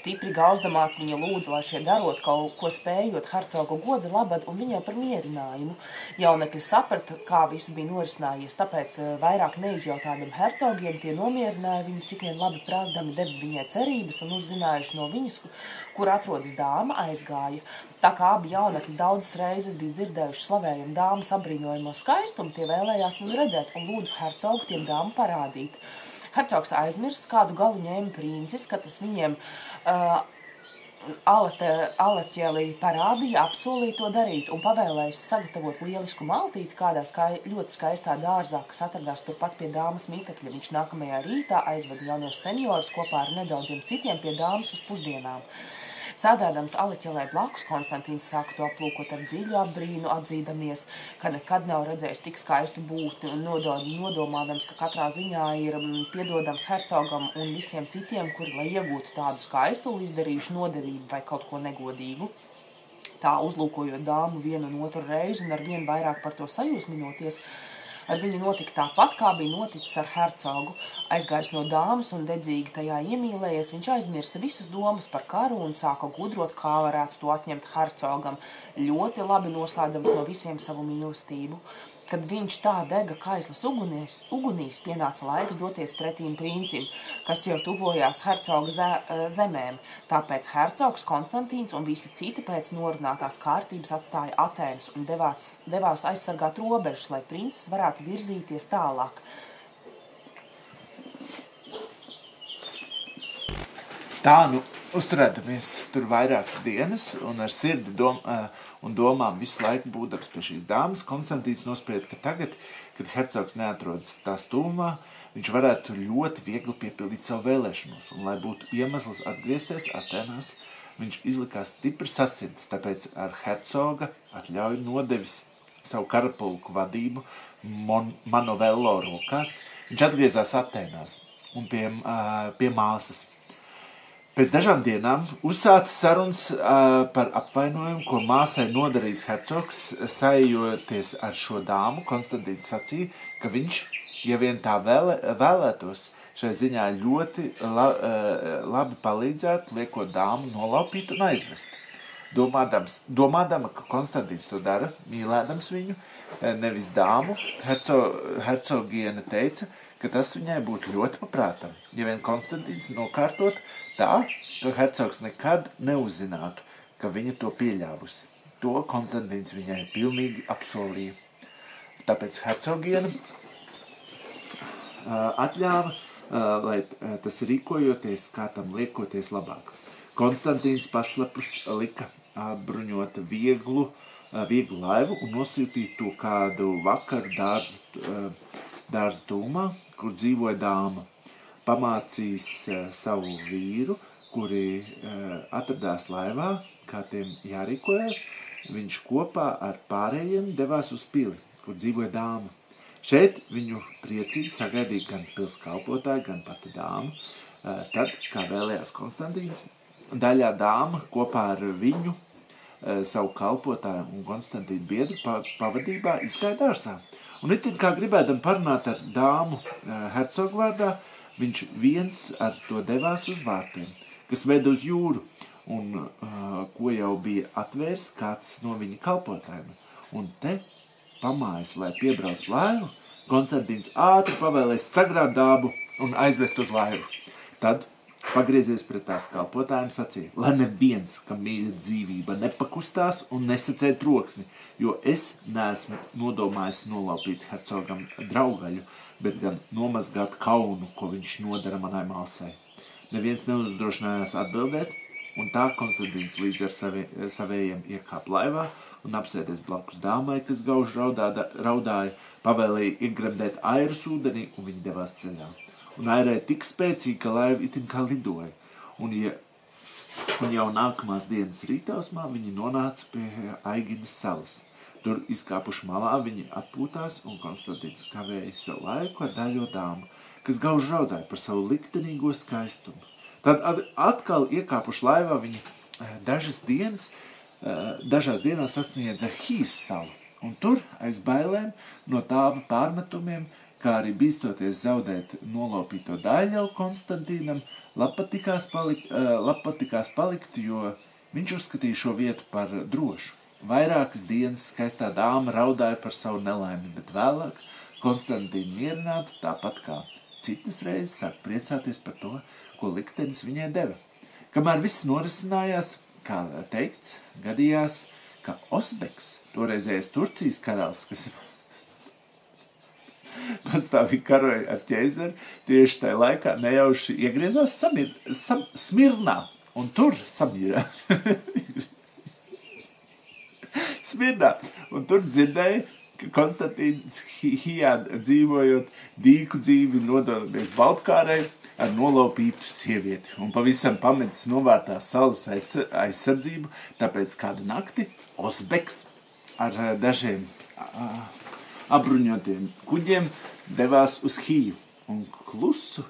S2: Stipri gauzdamās viņa lūdza, lai šie darot kaut ko spējot hercogu goda labad un viņai par mierinājumu. Jaunekļi saprata, kā viss bija norisinājies, tāpēc eh, vairāk neizjautādam hercogiem tie nomierināja viņu, cik vien labi prāsdami deva viņai cerības un uzzinājuši no viņas, kur atrodas dāma, aizgāja. Tā kā abi jaunekļi daudzas reizes bija dzirdējuši slavējumu dāmas apbrīnojamo skaistumu, tie vēlējās viņu redzēt un lūdzu hercogu tiem dāmu parādīt. Hercogs aizmirst, kādu galu ņēma princis, ka tas viņiem uh, Alaķēlī parādīja, apsolīja to darīt un pavēlējis sagatavot lielisku maltīti kādā skai, ļoti skaistā dārzā, kas atradās turpat pie dāmas mītekļa. Viņš nākamajā rītā aizveda jaunos seniorus kopā ar nedaudziem citiem pie dāmas uz pusdienām. Sēdēdams Aliķelē blakus, Konstantīns sāka to aplūkot ar dziļu apbrīnu, atzīdamies, ka nekad nav redzējis tik skaistu būtni un nodomādams, ka katrā ziņā ir mm, piedodams hercogam un visiem citiem, kuri, lai iegūtu tādu skaistu, izdarījuši nodevību vai kaut ko negodīgu. Tā uzlūkojot dāmu vienu un otru reizi un ar vien vairāk par to sajūsminoties, Ar viņu notika tāpat, kā bija noticis ar hercogu. Aizgājis no dāmas un dedzīgi tajā iemīlējies, viņš aizmirsa visas domas par karu un sāka gudrot, kā varētu to atņemt hercogam, ļoti labi noslēdams no visiem savu mīlestību. Kad viņš tā dega kaislas ugunīs, ugunīs pienāca laiks doties pretīm princim, kas jau tuvojās hercoga eh, zemēm. Tāpēc hercogs Konstantīns un visi citi pēc norunātās kārtības atstāja Atēnas un devās, devās aizsargāt robežas, lai princis varētu virzīties tālāk.
S3: Tā nu uzturēdamies tur vairākas dienas un ar sirdi dom, uh, un domām visu laiku būdams pie šīs dāmas, Konstantīns nosprieda, ka tagad, kad hercogs neatrodas tā stūmā, viņš varētu ļoti viegli piepildīt savu vēlēšanos, un lai būtu iemesls atgriezties Atenās, viņš izlikās stipri sasirds, tāpēc ar hercoga atļauju nodevis savu karapulku vadību Mon Manovello rokās, viņš atgriezās Atenās un pie, uh, pie māsas. Pēc dažām dienām uzsācis sarunas uh, par apvainojumu, ko māsai nodarījis hercogs, sajoties ar šo dāmu. Konstantīns sacīja, ka viņš, ja vien tā vēlē, vēlētos, šai ziņā ļoti la, uh, labi palīdzētu, liekot dāmu nolaupīt un aizvest. Domādams, domādama, ka Konstantīns to dara, mīlēdams viņu, nevis dāmu, herco, hercogiene teica, ka tas viņai būtu ļoti paprātam, ja vien Konstantīns nokārtot tā, ka hercogs nekad neuzzinātu, ka viņa to pieļāvusi. To Konstantīns viņai pilnīgi apsolīja. Tāpēc hercogiena atļāva, lai tas rīkojoties, kā tam liekoties labāk. Konstantīns paslepus lika bruņot vieglu, vieglu laivu un nosūtīja to kādu vakaru dārza, dārza tūmā, kur dzīvoja dāma. Pamācījis uh, savu vīru, kuri uh, atradās laivā, kā tiem jārīkojas. Viņš kopā ar pārējiem devās uz pili, kur dzīvoja dāma. Šeit viņu priecīgi sagaidīja gan pils kalpotāji, gan pati dāma. Uh, tad, kā vēlējās Konstantīns, daļā dāma kopā ar viņu savu kalpotāju un Konstantīnu biedru pavadībā izgāja dārsā. Un it kā gribēdam parunāt ar dāmu hercogu vārdā, viņš viens ar to devās uz vārtiem, kas veda uz jūru, un uh, ko jau bija atvērs kāds no viņa kalpotājiem. Un te pamājas, lai piebrauc laivu, Konstantīns ātri pavēlēs sagrāt dābu un aizvest uz laivu. Tad Pagriezies pret tās kalpotājiem, sacīja, lai neviens, kam mīļa dzīvība, nepakustās un nesacē troksni, jo es neesmu nodomājis nolaupīt hercogam draugaļu, bet gan nomazgāt kaunu, ko viņš nodara manai māsai. Neviens neuzdrošinājās atbildēt, un tā Konstantīns līdz ar savi, savējiem iekāp laivā un apsēdies blakus dāmai, kas gauži raudāda, raudāja, pavēlēja iegremdēt airus ūdenī, un viņi devās ceļā un airēja tik spēcīgi, ka laiva itin kā lidoja. Un, ja, un jau nākamās dienas rītausmā viņi nonāca pie Aiginas salas. Tur izkāpuši malā viņi atpūtās un Konstantīns kavēja savu laiku ar daļo dāmu, kas gauž raudāja par savu liktenīgo skaistumu. Tad atkal iekāpuši laivā viņi dažas dienas, dažās dienās sasniedza Hīs salu. Un tur aiz bailēm no tāva pārmetumiem, kā arī bīstoties zaudēt nolopīto daļļavu Konstantīnam, patikās palikt, patikās palikt, jo viņš uzskatīja šo vietu par drošu. Vairākas dienas skaistā dāma raudāja par savu nelaimi, bet vēlāk Konstantīna mierināta tāpat kā citas reizes sāk priecāties par to, ko liktenis viņai deva. Kamēr viss norisinājās, kā teikts, gadījās, ka Osbeks, toreizējais Turcijas karalis, kas pastāvīgi karoja ar ķēzari, tieši tajā laikā nejauši iegriezās samir, sam, Smirnā, un tur samirā. Smirnā, un tur dzirdēja, ka Konstantīns Hijāda dzīvojot dīku dzīvi nododamies Baltkārai, ar nolaupītu sievieti. Un pavisam pametis novārtās salas aizsardzību, tāpēc kādu nakti Osbeks ar eh, dažiem apbruņotiem kuģiem devās uz Hiju un klusu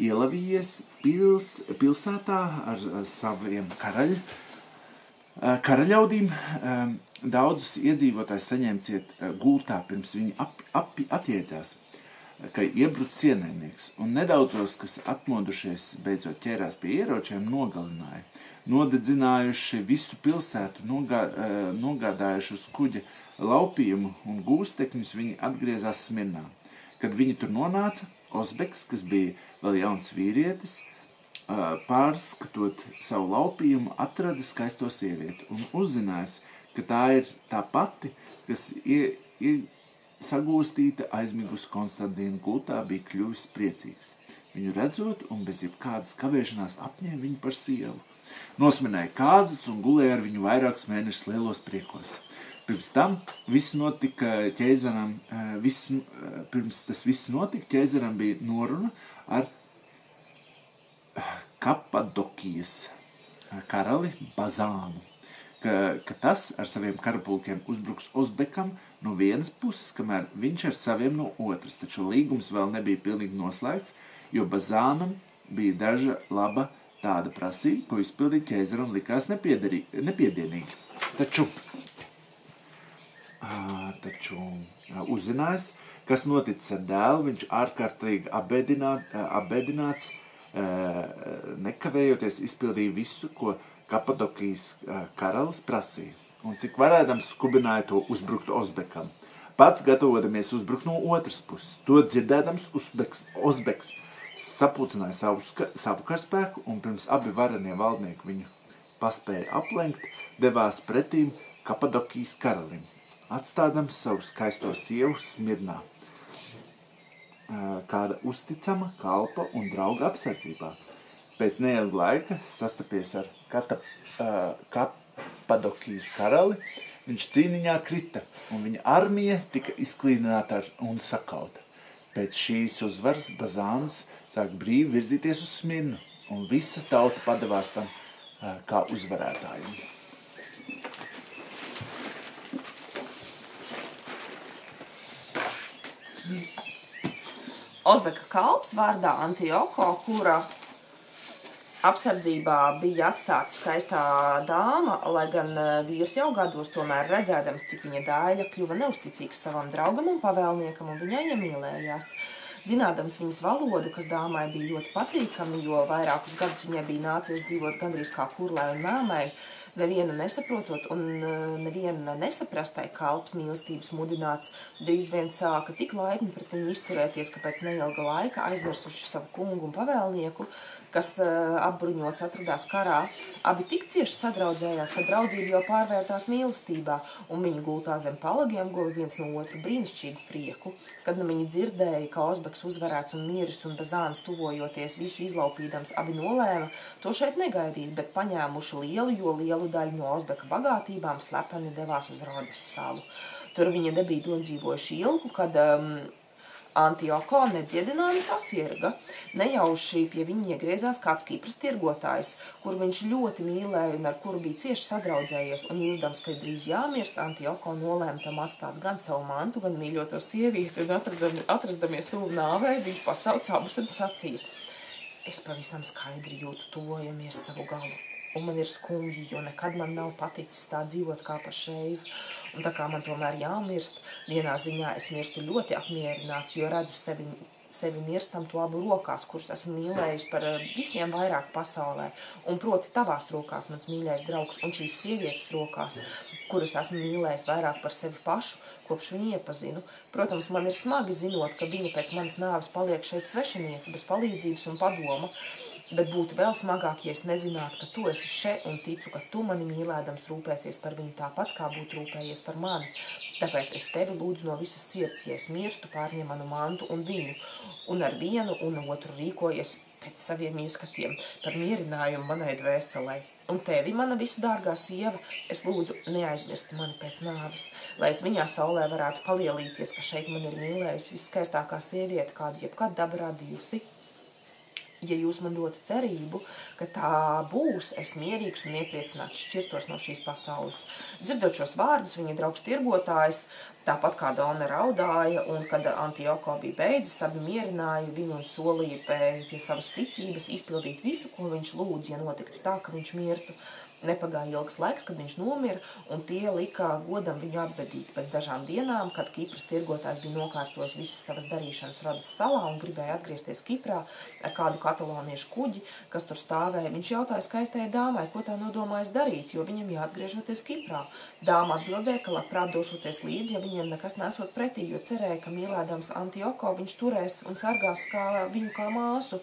S3: ielavījies pils, pilsētā ar saviem karaļ, karaļaudīm. Daudzus iedzīvotājus saņēma ciet gultā, pirms viņi ap, ap, atjēdzās ka iebrucis ienaidnieks, un nedaudzos, kas atmodušies, beidzot ķērās pie ieročiem, nogalināja. Nodedzinājuši visu pilsētu, nogā, eh, nogādājuši uz kuģa laupījumu un gūstekņus, viņi atgriezās Smirnā. Kad viņi tur nonāca, Osbeks, kas bija vēl jauns vīrietis, pārskatot savu laupījumu, atrada skaisto sievieti un uzzinājis, ka tā ir tā pati, kas ir, ir sagūstīta aizmigusi Konstantīna gultā bija kļuvis priecīgs. Viņu redzot un bez jebkādas kavēšanās apņēma viņu par sievu. Nosminēja kāzas un gulēja ar viņu vairākus mēnešus lielos priekos. Pirms tam viss notika ķēzaram, eh, viss, eh, pirms tas viss notika, ķēzaram bija noruna ar eh, Kapadokijas karali Bazānu ka, ka tas ar saviem karapulkiem uzbruks Uzbekam no vienas puses, kamēr viņš ar saviem no otras. Taču līgums vēl nebija pilnīgi noslēgts, jo Bazānam bija daža laba tāda prasība, ko izpildīt ķēzaram likās nepiedienīgi. Taču, taču uzzinājis, kas noticis ar dēlu, viņš ārkārtīgi abedināt, abedināts, nekavējoties izpildīja visu, ko Kapadokijas karalis prasīja, un cik varēdams skubināja to uzbrukt Ozbekam. Pats gatavodamies uzbrukt no otras puses, to dzirdēdams Uzbeks, Ozbeks sapulcināja savu, savu karaspēku, un pirms abi varenie valdnieki viņu paspēja aplenkt, devās pretīm Kapadokijas karalim, atstādams savu skaisto sievu Smirnā, kāda uzticama kalpa un drauga apsardzībā. Pēc neilga laika sastapies ar Kata, uh, Kapadokijas karali, viņš cīniņā krita, un viņa armija tika izklīdināta un sakauta. Pēc šīs uzvaras Bazāns sāk brīvi virzīties uz Smirnu, un visa tauta padevās tam uh, kā uzvarētājiem.
S2: Ozbeka kalps vārdā Antioko, kura apsardzībā bija atstāta skaistā dāma, lai gan e, vīrs jau gados tomēr redzēdams, cik viņa dāļa kļuva neusticīgs savam draugam un pavēlniekam, un viņai iemīlējās. Zinādams viņas valodu, kas dāmai bija ļoti patīkami, jo vairākus gadus viņai bija nācies dzīvot gandrīz kā kurlai un māmai, nevienu nesaprotot un e, nevienu nesaprastai kalps mīlestības mudināts, drīz vien sāka tik laipni pret viņu izturēties, ka pēc neilga laika aizmirsuši savu kungu un pavēlnieku, kas uh, apbruņots atradās karā, abi tik cieši sadraudzējās, ka draudzība jau pārvērtās mīlestībā, un viņi gultā zem palagiem guva viens no otru brīnišķīgu prieku. Kad nu viņi dzirdēja, ka Ozbeks uzvarēts un miris un bazāns tuvojoties visu izlaupīdams, abi nolēma to šeit negaidīt, bet paņēmuši lielu, jo lielu daļu no Ozbeka bagātībām slepeni devās uz Rodes salu. Tur viņi nebija nodzīvojuši ilgu, kad um, Antioko nedziedināmi sasirga. Nejauši pie viņa iegriezās kāds Kipras tirgotājs, kur viņš ļoti mīlēja un ar kuru bija cieši sadraudzējies, un jūtams, ka drīz jāmirst, Antioko nolēma tam atstāt gan savu mantu, gan mīļoto sievieti, un atradam, atrastamies tuvu nāvei, viņš pasauca abus un sacīja. es pavisam skaidri jūtu, tuvojamies savu galu. Un man ir skumji, jo nekad man nav paticis tā dzīvot kā pašreiz. Un tā kā man tomēr jāmirst, vienā ziņā es mirstu ļoti apmierināts, jo redzu sevi sevi mirstam to abu rokās, kurus esmu mīlējis par eh, visiem vairāk pasaulē. Un proti tavās rokās, mans mīļais draugs, un šīs sievietes rokās, kuras esmu mīlējis vairāk par sevi pašu, kopš viņu iepazinu. Protams, man ir smagi zinot, ka viņa pēc manas nāves paliek šeit svešiniece bez palīdzības un padoma, Bet būtu vēl smagāk, ja es nezinātu, ka tu esi šeit un ticu, ka tu mani mīlēdams rūpēsies par viņu tāpat, kā būtu rūpējies par mani. Tāpēc es tevi lūdzu no visas sirds, ja es mirstu, pārņem manu mantu un viņu, un ar vienu un otru rīkojies pēc saviem ieskatiem par mierinājumu manai dvēselē. Un tevi, mana visu dārgā sieva, es lūdzu neaizmirsti mani pēc nāves, lai es viņā saulē varētu palielīties, ka šeit man ir mīlējusi viskaistākā sieviete, kādu jebkad daba radījusi ja jūs man dotu cerību, ka tā būs, es mierīgs un iepriecināts šķirtos no šīs pasaules. Dzirdot šos vārdus, viņa draugs tirgotājs, tāpat kā Dona raudāja, un kad Antioko bija beidzis, abi mierināja viņu un solīja pie, pie savas ticības izpildīt visu, ko viņš lūdz, ja notiktu tā, ka viņš mirtu. Nepagāja ilgs laiks, kad viņš nomira, un tie lika godam viņu apbedīt. Pēc dažām dienām, kad Kipras tirgotājs bija nokārtojis visas savas darīšanas Rodas salā un gribēja atgriezties Kiprā ar kādu katalāniešu kuģi, kas tur stāvēja, viņš jautāja skaistajai dāmai, ko tā nodomājas darīt, jo viņam jāatgriežoties Kiprā. Dāma atbildēja, ka labprāt došoties līdzi, ja viņiem nekas nesot pretī, jo cerēja, ka mīlēdams Antioko viņš turēs un sargās kā viņu kā māsu.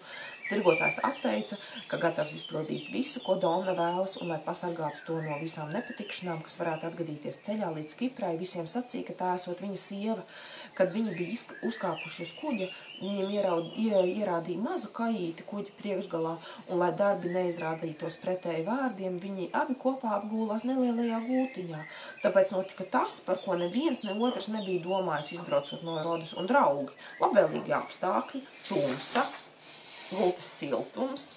S2: Tirgotājs atteica, ka gatavs izpildīt visu, ko Donna vēlas, un, lai pasargātu to no visām nepatikšanām, kas varētu atgadīties ceļā līdz Kiprai, visiem sacīja, ka tā esot viņa sieva. Kad viņi bija uzkāpuši uz kuģa, viņiem ieraud, ierādīja mazu kaīti kuģa priekšgalā, un, lai darbi neizrādītos pretēji vārdiem, viņi abi kopā apgūlās nelielajā gūtiņā. Tāpēc notika tas, par ko neviens ne otrs nebija domājis izbraucot no Rodas un draugi. Labvēlīgi apstākļi, tumsa, gultas siltums,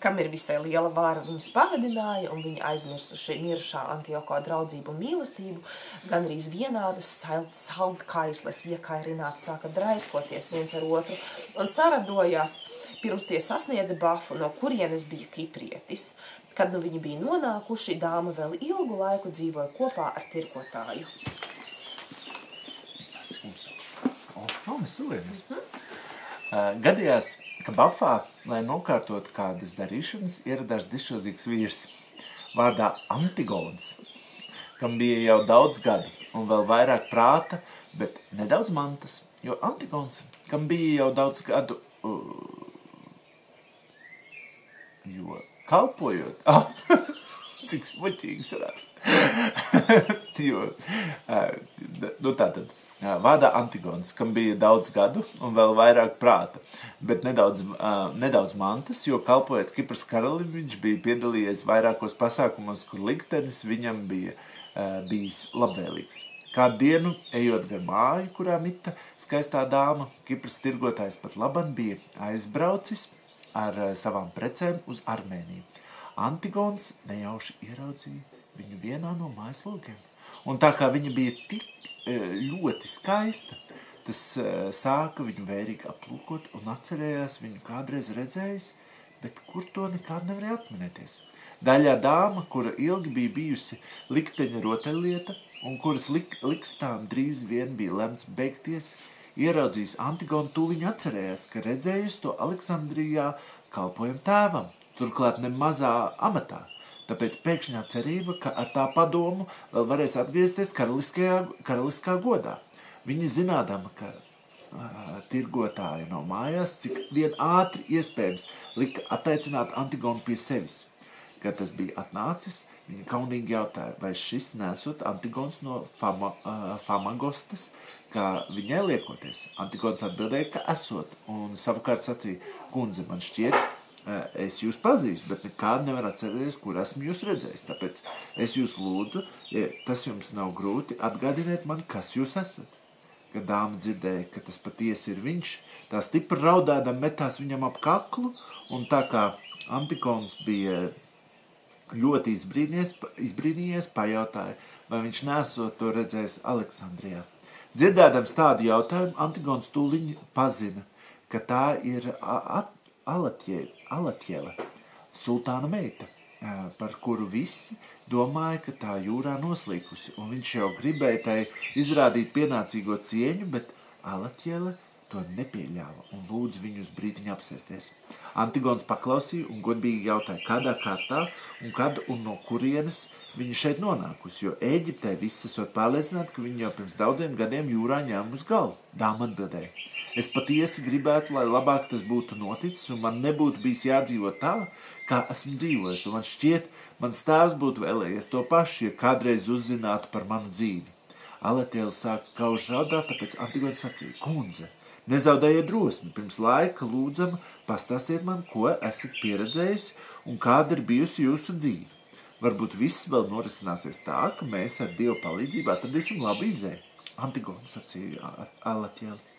S2: kam ir visai liela vāra, viņus pavadināja, un viņi aizmirsuši mirušā Antioko draudzību un mīlestību, gan arī vienādas saldkaisles iekairināt sāka draiskoties viens ar otru, un saradojās, pirms tie sasniedza bafu, no kurienes bija kiprietis. Kad nu viņi bija nonākuši, dāma vēl ilgu laiku dzīvoja kopā ar tirkotāju.
S3: Oh, mēs tuvojamies. Mm -hmm. Uh, gadījās, Bafā, lai nokārtotu kādas darīšanas, ieradās dišķildīgs vīrs vārdā Antigons, kam bija jau daudz gadu un vēl vairāk prāta, bet nedaudz mantas, jo Antigons, kam bija jau daudz gadu, uh, jo kalpojot, ah, cik smuķīgi sarās, jo, uh, nu tātad, vada Antigons, kam bija daudz gadu un vēl vairāk prāta, bet nedaudz, uh, nedaudz mantas, jo kalpojot Kipras karalim, viņš bija piedalījies vairākos pasākumos, kur liktenis viņam bija uh, bijis labvēlīgs. Kādu dienu, ejot gar māju, kurā mita skaistā dāma, Kipras tirgotājs pat laban bija aizbraucis ar uh, savām precēm uz Armēniju. Antigons nejauši ieraudzīja viņu vienā no mājas lūgiem. Un tā kā viņa bija tik ļoti skaista. Tas e, sāka viņu vērīgi aplūkot un atcerējās viņu kādreiz redzējis, bet kur to nekād nevarēja atminēties. Daļā dāma, kura ilgi bija bijusi likteņa rotaļlieta un kuras lik, likstām drīz vien bija lemts beigties, ieraudzījis Antigonu tūliņ atcerējās, ka redzējusi to Aleksandrijā kalpojam tēvam, turklāt ne mazā amatā. Tāpēc pēkšņā cerība, ka ar tā padomu vēl varēs atgriezties karaliskā godā. Viņi zinādama, ka uh, tirgotāja nav mājās, cik vien ātri iespējams lika attaicināt Antigonu pie sevis. Kad tas bija atnācis, viņa kaunīgi jautāja, vai šis nesot Antigons no fama, uh, Famagostas, kā viņai liekoties. Antigons atbildēja, ka esot, un savukārt sacīja, kundze, man šķiet, es jūs pazīstu, bet nekādu nevaru atcerēties, kur esmu jūs redzējis. Tāpēc es jūs lūdzu, ja tas jums nav grūti, atgādiniet man, kas jūs esat. Kad dāma dzirdēja, ka tas patiesi ir viņš, tā stipri raudādam metās viņam ap kaklu, un tā kā Antikons bija ļoti izbrīnījies, izbrīnījies pajautāja, vai viņš nesot to redzējis Aleksandrijā. Dzirdēdams tādu jautājumu, Antigons tūliņ pazina, ka tā ir at, Alatjele, sultāna meita, par kuru visi domāja, ka tā jūrā noslīkusi, un viņš jau gribēja tai izrādīt pienācīgo cieņu, bet Alatjele to nepieļāva un lūdza viņu uz brīdiņu apsēsties. Antigons paklausīja un godīgi jautāja, kādā kārtā un kad un no kurienes viņa šeit nonākusi, jo Ēģiptē viss esot pārliecināti, ka viņa jau pirms daudziem gadiem jūrā ņēma uz galu. Dāma atbildēja, es patiesi gribētu, lai labāk tas būtu noticis un man nebūtu bijis jādzīvo tā, kā esmu dzīvojis, un man šķiet, mans tēvs būtu vēlējies to pašu, ja kādreiz uzzinātu par manu dzīvi. Aletiela sāka kauž raudāt, tāpēc Antigons sacīja, kundze, Nezaudējiet drosmi, pirms laika lūdzam, pastāstiet man, ko esat pieredzējis un kāda ir bijusi jūsu dzīve. Varbūt viss vēl norisināsies tā, ka mēs ar Dievu palīdzību atradīsim labu izēju. Antigons sacīja Alatjēli.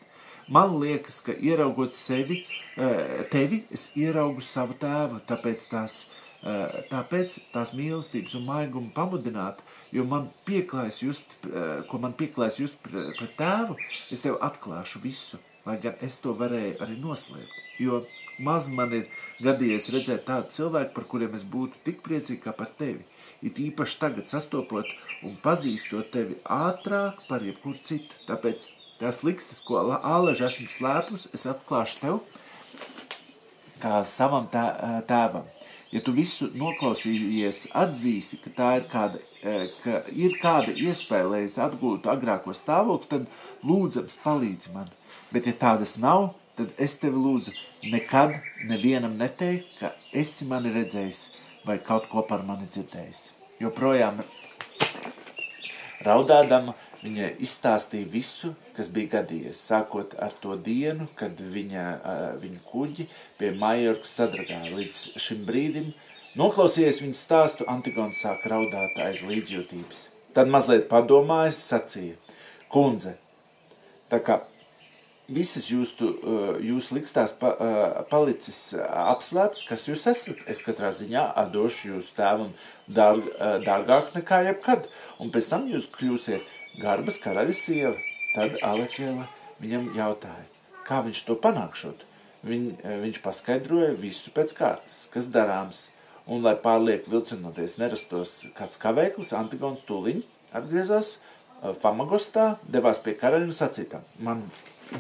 S3: Man liekas, ka ieraugot sevi, eh, tevi, es ieraugu savu tēvu, tāpēc tās, eh, tāpēc tās mīlestības un maigumu pamudināt, jo man pieklājas just, eh, ko man pieklājas just pret tēvu, es tev atklāšu visu lai gan es to varēju arī noslēpt. Jo maz man ir gadījies redzēt tādu cilvēku, par kuriem es būtu tik priecīgi kā par tevi. It īpaši tagad sastopot un pazīstot tevi ātrāk par jebkuru citu. Tāpēc tās likstas, ko āleži esmu slēpus, es atklāšu tev kā savam tā, tēvam. Ja tu visu noklausījies, atzīsi, ka tā ir kāda, ka ir kāda iespēja, lai es atgūtu agrāko stāvokli, tad lūdzams palīdzi man. Bet, ja tādas nav, tad es tevi lūdzu nekad nevienam neteikt, ka esi mani redzējis vai kaut ko par mani dzirdējis. Jo projām raudādama viņa izstāstīja visu, kas bija gadījies, sākot ar to dienu, kad viņa, viņa kuģi pie Majorkas sadragāja. Līdz šim brīdim, noklausījies viņas stāstu, Antigons sāk raudāt aiz līdzjūtības. Tad mazliet padomājis, sacīja, kundze, tā kā visas jūsu, jūsu likstās pa, palicis apslēpts, kas jūs esat. Es katrā ziņā atdošu jūsu tēvam dārg, dārgāk nekā jebkad. Un pēc tam jūs kļūsiet garbas karaļa sieva. Tad Aleķēla viņam jautāja, kā viņš to panākšot. Viņ, viņš paskaidroja visu pēc kārtas, kas darāms. Un, lai pārlieku vilcinoties nerastos kāds kavēklis, Antigons tūliņ atgriezās Famagostā, devās pie karaļa un sacītam, man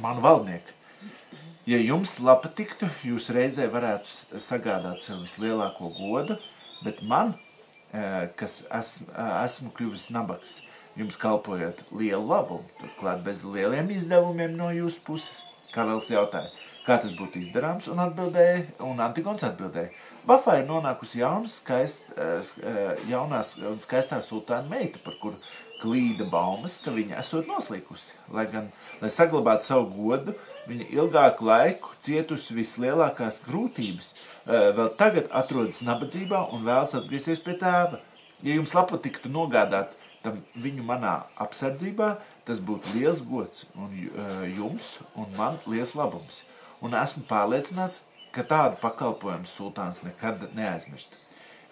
S3: man valdnieki. Ja jums lapa tiktu, jūs reizē varētu sagādāt sev vislielāko godu, bet man, e, kas esmu, e, esmu kļuvis nabaks, jums kalpojot lielu labumu, turklāt bez lieliem izdevumiem no jūsu puses. Karalis jautāja, kā tas būtu izdarāms, un atbildēja, un Antigons atbildēja, Bafā ir nonākusi jauna, skaist, e, jaunās un skaistā sultāna meita, par kuru klīda baumas, ka viņa esot noslīkusi. Lai gan, lai saglabātu savu godu, viņa ilgāku laiku cietusi vislielākās grūtības, eh, vēl tagad atrodas nabadzībā un vēlas atgriezties pie tēva. Ja jums lapu tiktu nogādāt tam viņu manā apsardzībā, tas būtu liels gods un eh, jums un man liels labums. Un esmu pārliecināts, ka tādu pakalpojumu sultāns nekad neaizmirst.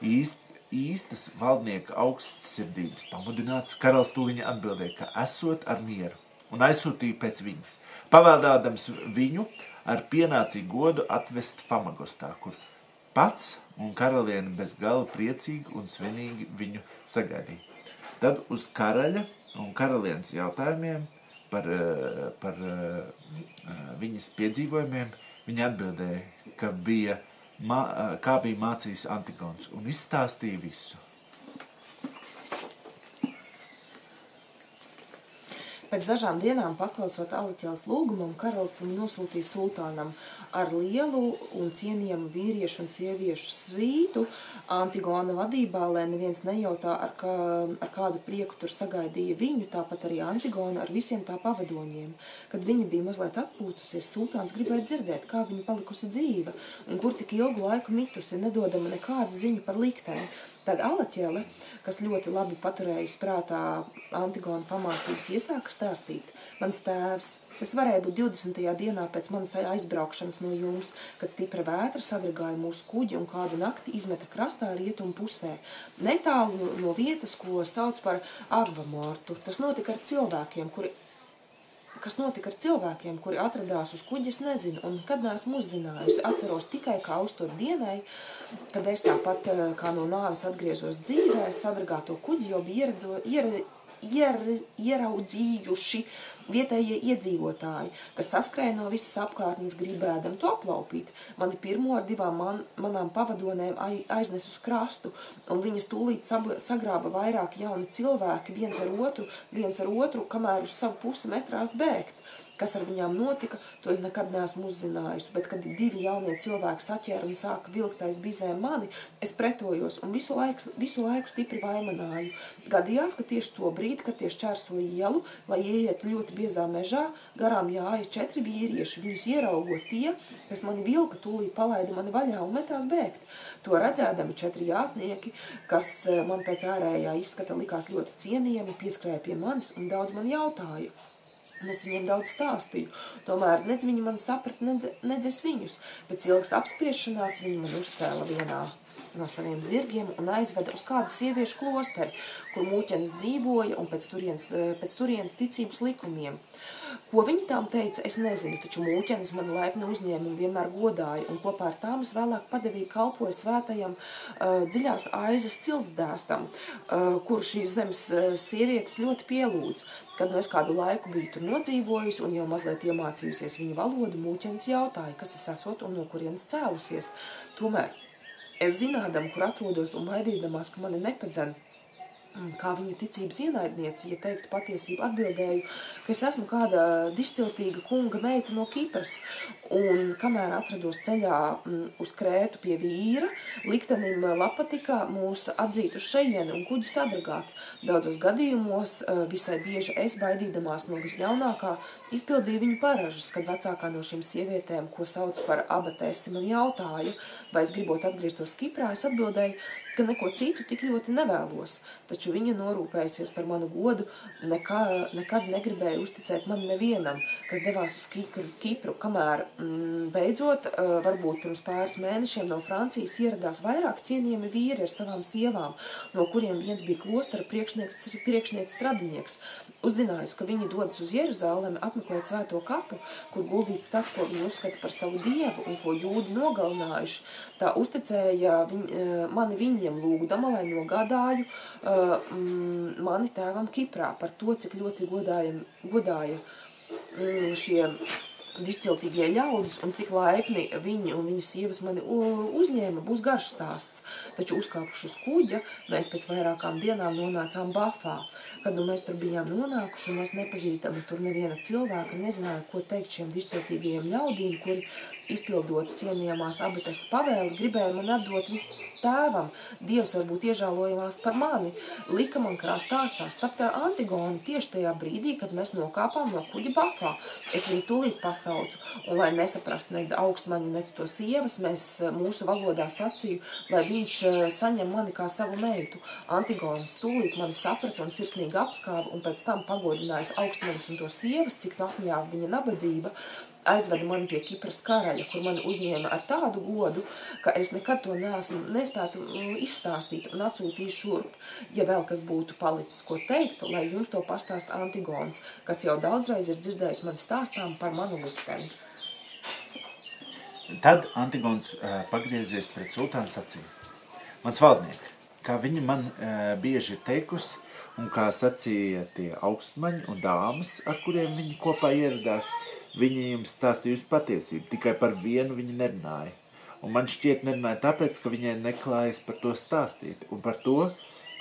S3: Īsti īstas valdnieka augstsirdības pamudināts, karalis tūliņa atbildēja, ka esot ar mieru un aizsūtīja pēc viņas, pavēldādams viņu ar pienācīgu godu atvest Famagostā, kur pats un karaliene bez gala priecīgi un svinīgi viņu sagaidīja. Tad uz karaļa un karalienes jautājumiem par, eh, par eh, viņas piedzīvojumiem viņa atbildēja, ka bija – mā, kā bija mācījis Antigons, un izstāstīja visu.
S2: Pēc dažām dienām, paklausot Aliķēlas lūgumam, karalis viņu nosūtīja sultānam ar lielu un cienījamu vīriešu un sieviešu svītu Antigona vadībā, lai neviens nejautā, ar, kā, ar kādu prieku tur sagaidīja viņu, tāpat arī Antigona ar visiem tā pavadoņiem. Kad viņa bija mazliet atpūtusies, sultāns gribēja dzirdēt, kā viņa palikusi dzīva un kur tik ilgu laiku mitusi, nedodama nekādu ziņu par likteni. Tad Alaķele, kas ļoti labi paturējis prātā Antigona pamācības, iesāka stāstīt. Mans tēvs, tas varēja būt 20. dienā pēc manas aizbraukšanas no jums, kad stipra vētra sadragāja mūsu kuģi un kādu nakti izmeta krastā rietumu pusē. Netālu no vietas, ko sauc par Agvamortu. Tas notika ar cilvēkiem, kuri kas notika ar cilvēkiem, kuri atradās uz kuģa, es nezinu, un kad neesmu uzzinājusi. Atceros tikai kā uztur dienai, kad es tāpat eh, kā no nāves atgriezos dzīvē, sadragāto kuģi jau bija ieredzo, iere, ier, ieraudzījuši vietējie iedzīvotāji, kas saskrēja no visas apkārtnes gribēdam to aplaupīt. Mani pirmo ar divām man, manām pavadonēm aiznes uz krastu, un viņas tūlīt sab, sagrāba vairāk jauni cilvēki, viens ar otru, viens ar otru, kamēr uz savu pusi metrās bēgt. Kas ar viņām notika, to es nekad neesmu uzzinājusi, bet kad divi jaunie cilvēki saķēra un sāka vilkt aiz bizēm mani, es pretojos un visu laiku, visu laiku stipri vaimanāju. Gadījās, ka tieši to brīdi, kad tie šķērso ielu, lai ieiet ļoti biezā mežā, garām jāja četri vīrieši, viņus ieraugot tie, kas mani vilka, tūlīt palaida mani vaļā un metās bēgt. To redzēdami četri jātnieki, kas eh, man pēc ārējā izskata likās ļoti cienījami, pieskrēja pie manis un daudz man jautāja. Un es viņiem daudz stāstīju. Tomēr nedz viņi man saprat, nedz, nedz es viņus. Pēc ilgas apspriešanās viņi man uzcēla vienā no saviem zirgiem un aizveda uz kādu sieviešu klosteri, kur mūķenes dzīvoja un pēc turienes, pēc turienes ticības likumiem. Ko viņi tām teica, es nezinu, taču mūķenes man laipni uzņēma un vienmēr godāja, un kopā ar tām es vēlāk padevīju kalpoju svētajam uh, dziļās aizas ciltsdēstam, uh, kur šīs zemes uh, sievietes ļoti pielūdz. Kad nu es kādu laiku biju tur nodzīvojusi un jau mazliet iemācījusies viņu valodu, mūķenes jautāja, kas es esot un no kurienes cēlusies. Tomēr Es zinādam, kur atrodos un baidīdamās, ka mani nepadzen, kā viņa ticības ienaidniece, ja teiktu patiesību, atbildēju, ka es esmu kāda dišciltīga kunga meita no Kipras. Un kamēr atrados ceļā mm, uz Krētu pie vīra, liktenim lapatikā mūs atzīt uz šeieni un kuģi sadragāt. Daudzos gadījumos eh, visai bieži es, baidīdamās no visļaunākā, izpildīju viņu paražas, kad vecākā no šīm sievietēm, ko sauc par abatēsi, man jautāja, vai es gribot atgrieztos Kiprā, es atbildēju, ka neko citu tik ļoti nevēlos, taču viņa norūpējusies par manu godu, nekā, nekad negribēja uzticēt man nevienam, kas devās uz Kipru, kamēr mm, beidzot, varbūt pirms pāris mēnešiem no Francijas ieradās vairāk cienījami vīri ar savām sievām, no kuriem viens bija klostara priekšnieks, priekšnieces radinieks. Uzzinājusi, ka viņi dodas uz Jeruzālemi apmeklēt svēto kapu, kur guldīts tas, ko viņi uzskata par savu dievu un ko jūdi nogalinājuši, tā uzticēja viņ, mani viņiem lūgdama, lai nogādāju uh, mani tēvam Kiprā par to, cik ļoti godāja, godāja šie dišciltīgie ļaudis un cik laipni viņi un viņu sievas mani uzņēma, būs garš stāsts. Taču uzkāpuši uz kuģa, mēs pēc vairākām dienām nonācām Bafā. Kad nu mēs tur bijām nonākuši un es nepazītami tur neviena cilvēka, nezināju, ko teikt šiem dišciltīgajiem ļaudīm, kuri izpildot cienījamās abates pavēli, gribēja man atdot tēvam. Dievs varbūt iežālojamās par mani. Lika man krastā sastapt ar Antigonu tieši tajā brīdī, kad mēs nokāpām no kuģa bafā. Es viņu tūlīt pasaucu, un lai nesaprastu nec augstmaņu, nec to sievas, mēs eh, mūsu valodā sacīju, lai viņš eh, saņem mani kā savu meitu. Antigonas tūlīt mani saprata un sirsnīgi apskāva, un pēc tam pagodinājis augstmaņus un to sievas, cik no apņāva viņa nabadzība, aizveda mani pie Kipras karaļa, kur mani uzņēma ar tādu godu, ka es nekad to neesmu nespētu mm, izstāstīt un atsūtīju šurp, ja vēl kas būtu palicis, ko teikt, lai jums to pastāst Antigons, kas jau daudzreiz ir dzirdējis man stāstām par manu likteni.
S3: Tad Antigons uh, pagriezies pret sultānu sacīja. Mans valdnieki, kā viņa man uh, bieži ir teikusi, un kā sacīja tie augstmaņi un dāmas, ar kuriem viņi kopā ieradās, Viņa jums stāstījusi patiesību, tikai par vienu viņa nerunāja. Un man šķiet, nerunāja tāpēc, ka viņai neklājas par to stāstīt. Un par to,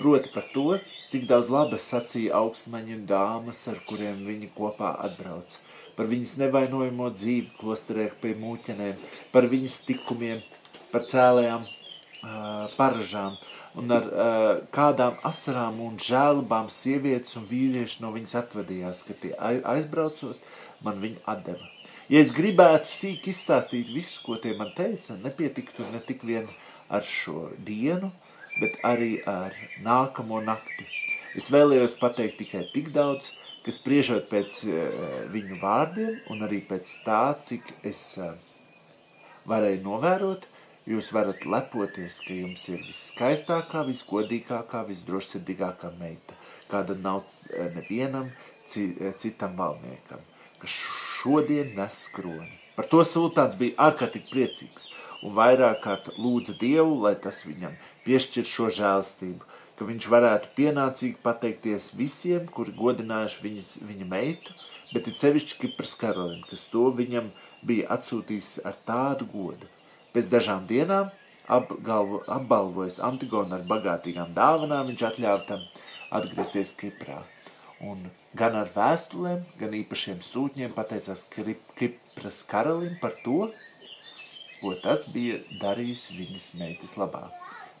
S3: proti par to, cik daudz labas sacīja augstmaņi un dāmas, ar kuriem viņi kopā atbrauc. Par viņas nevainojamo dzīvi klosterē pie mūķenēm, par viņas tikumiem, par cēlējām uh, paražām un ar uh, kādām asarām un žēlabām sievietes un vīrieši no viņas atvadījās, ka tie aizbraucot, man viņu atdeva. Ja es gribētu sīk izstāstīt visu, ko tie man teica, nepietiktu ne tik vien ar šo dienu, bet arī ar nākamo nakti. Es vēlējos pateikt tikai tik daudz, ka spriežot pēc uh, viņu vārdiem un arī pēc tā, cik es uh, varēju novērot, jūs varat lepoties, ka jums ir viskaistākā, visgodīgākā, visdrošsirdīgākā meita, kāda nav uh, nevienam citam valniekam kas šodien nes skroni. Par to sultāns bija ārkārtīgi priecīgs un vairāk kārt lūdza Dievu, lai tas viņam piešķir šo žēlstību, ka viņš varētu pienācīgi pateikties visiem, kuri godinājuši viņas, viņa meitu, bet ir sevišķi Kipras karalim, kas to viņam bija atsūtījis ar tādu godu. Pēc dažām dienām apgalvo, apbalvojas Antigonu ar bagātīgām dāvanām, viņš atļāva tam atgriezties Kiprā. Un gan ar vēstulēm, gan īpašiem sūtņiem pateicās Kipras karalim par to, ko tas bija darījis viņas meitas labā.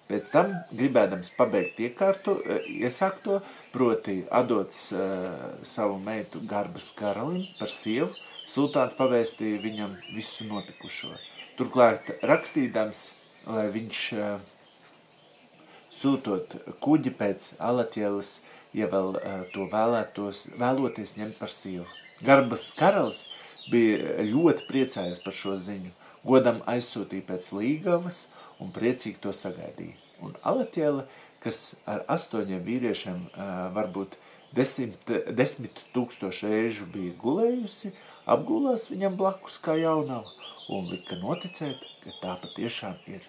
S3: Pēc tam, gribēdams pabeigt iekārtu, eh, iesākto, proti adots uh, savu meitu Garbas karalim par sievu, sultāns pavēstīja viņam visu notikušo. Turklāt rakstīdams, lai viņš uh, sūtot kuģi pēc Alatielas, ja vēl uh, to vēlētos, vēloties ņemt par sievu. Garbas karalis bija ļoti priecājies par šo ziņu, godam aizsūtīja pēc līgavas un priecīgi to sagaidīja. Un Alatiela, kas ar astoņiem vīriešiem uh, varbūt desmit, desmit tūkstoši reižu bija gulējusi, apgulās viņam blakus kā jaunava un lika noticēt, ka tā patiešām ir.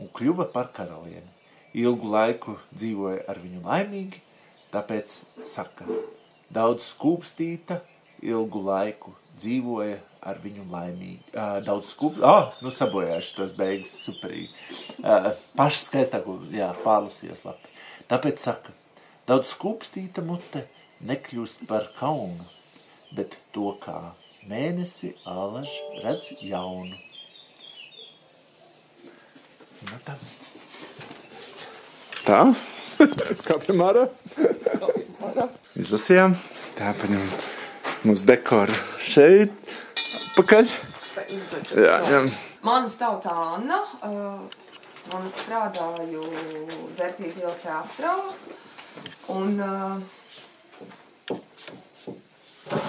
S3: Un kļuva par karalieni. Ilgu laiku dzīvoja ar viņu laimīgi, tāpēc saka, daudz skūpstīta, ilgu laiku dzīvoja ar viņu laimīgi. Uh, daudz skūpju, ah, nu sabojājuši tos beigas superīgi. Uh, paši skaistāko, jā, pārlasījos labi. Tāpēc saka, daudz skūpstīta mute nekļūst par kaunu, bet to kā mēnesi alaž redz jaunu. Nu tā.
S4: Tā? Kā piemēra? Izlasījām. Tā paņem mūsu dekoru šeit atpakaļ. Jā, jā.
S2: Mani sauc Anna. Un es strādāju ielu teatrā. Un uh,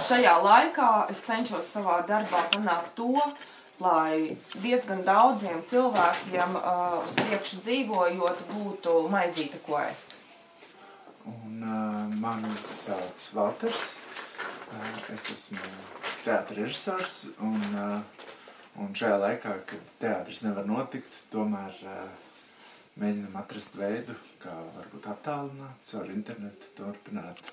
S2: šajā laikā es cenšos savā darbā panākt to, lai diezgan daudziem cilvēkiem uh, uz priekšu dzīvojot būtu maizīte, ko ēst.
S3: Un uh, mani sauc Valters. Uh, es esmu teātris režisors. Un, uh, un šajā laikā, kad teātris nevar notikt, tomēr uh, mēģinam atrast veidu, kā varbūt attālināt, caur internetu turpināt,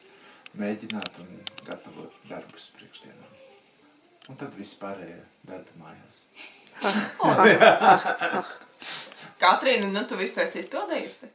S3: mēģināt un gatavot darbus priekšdienām. Un tad viss pārējie darba mājās.
S2: Katrīna, nu tu visu esi izpildījusi?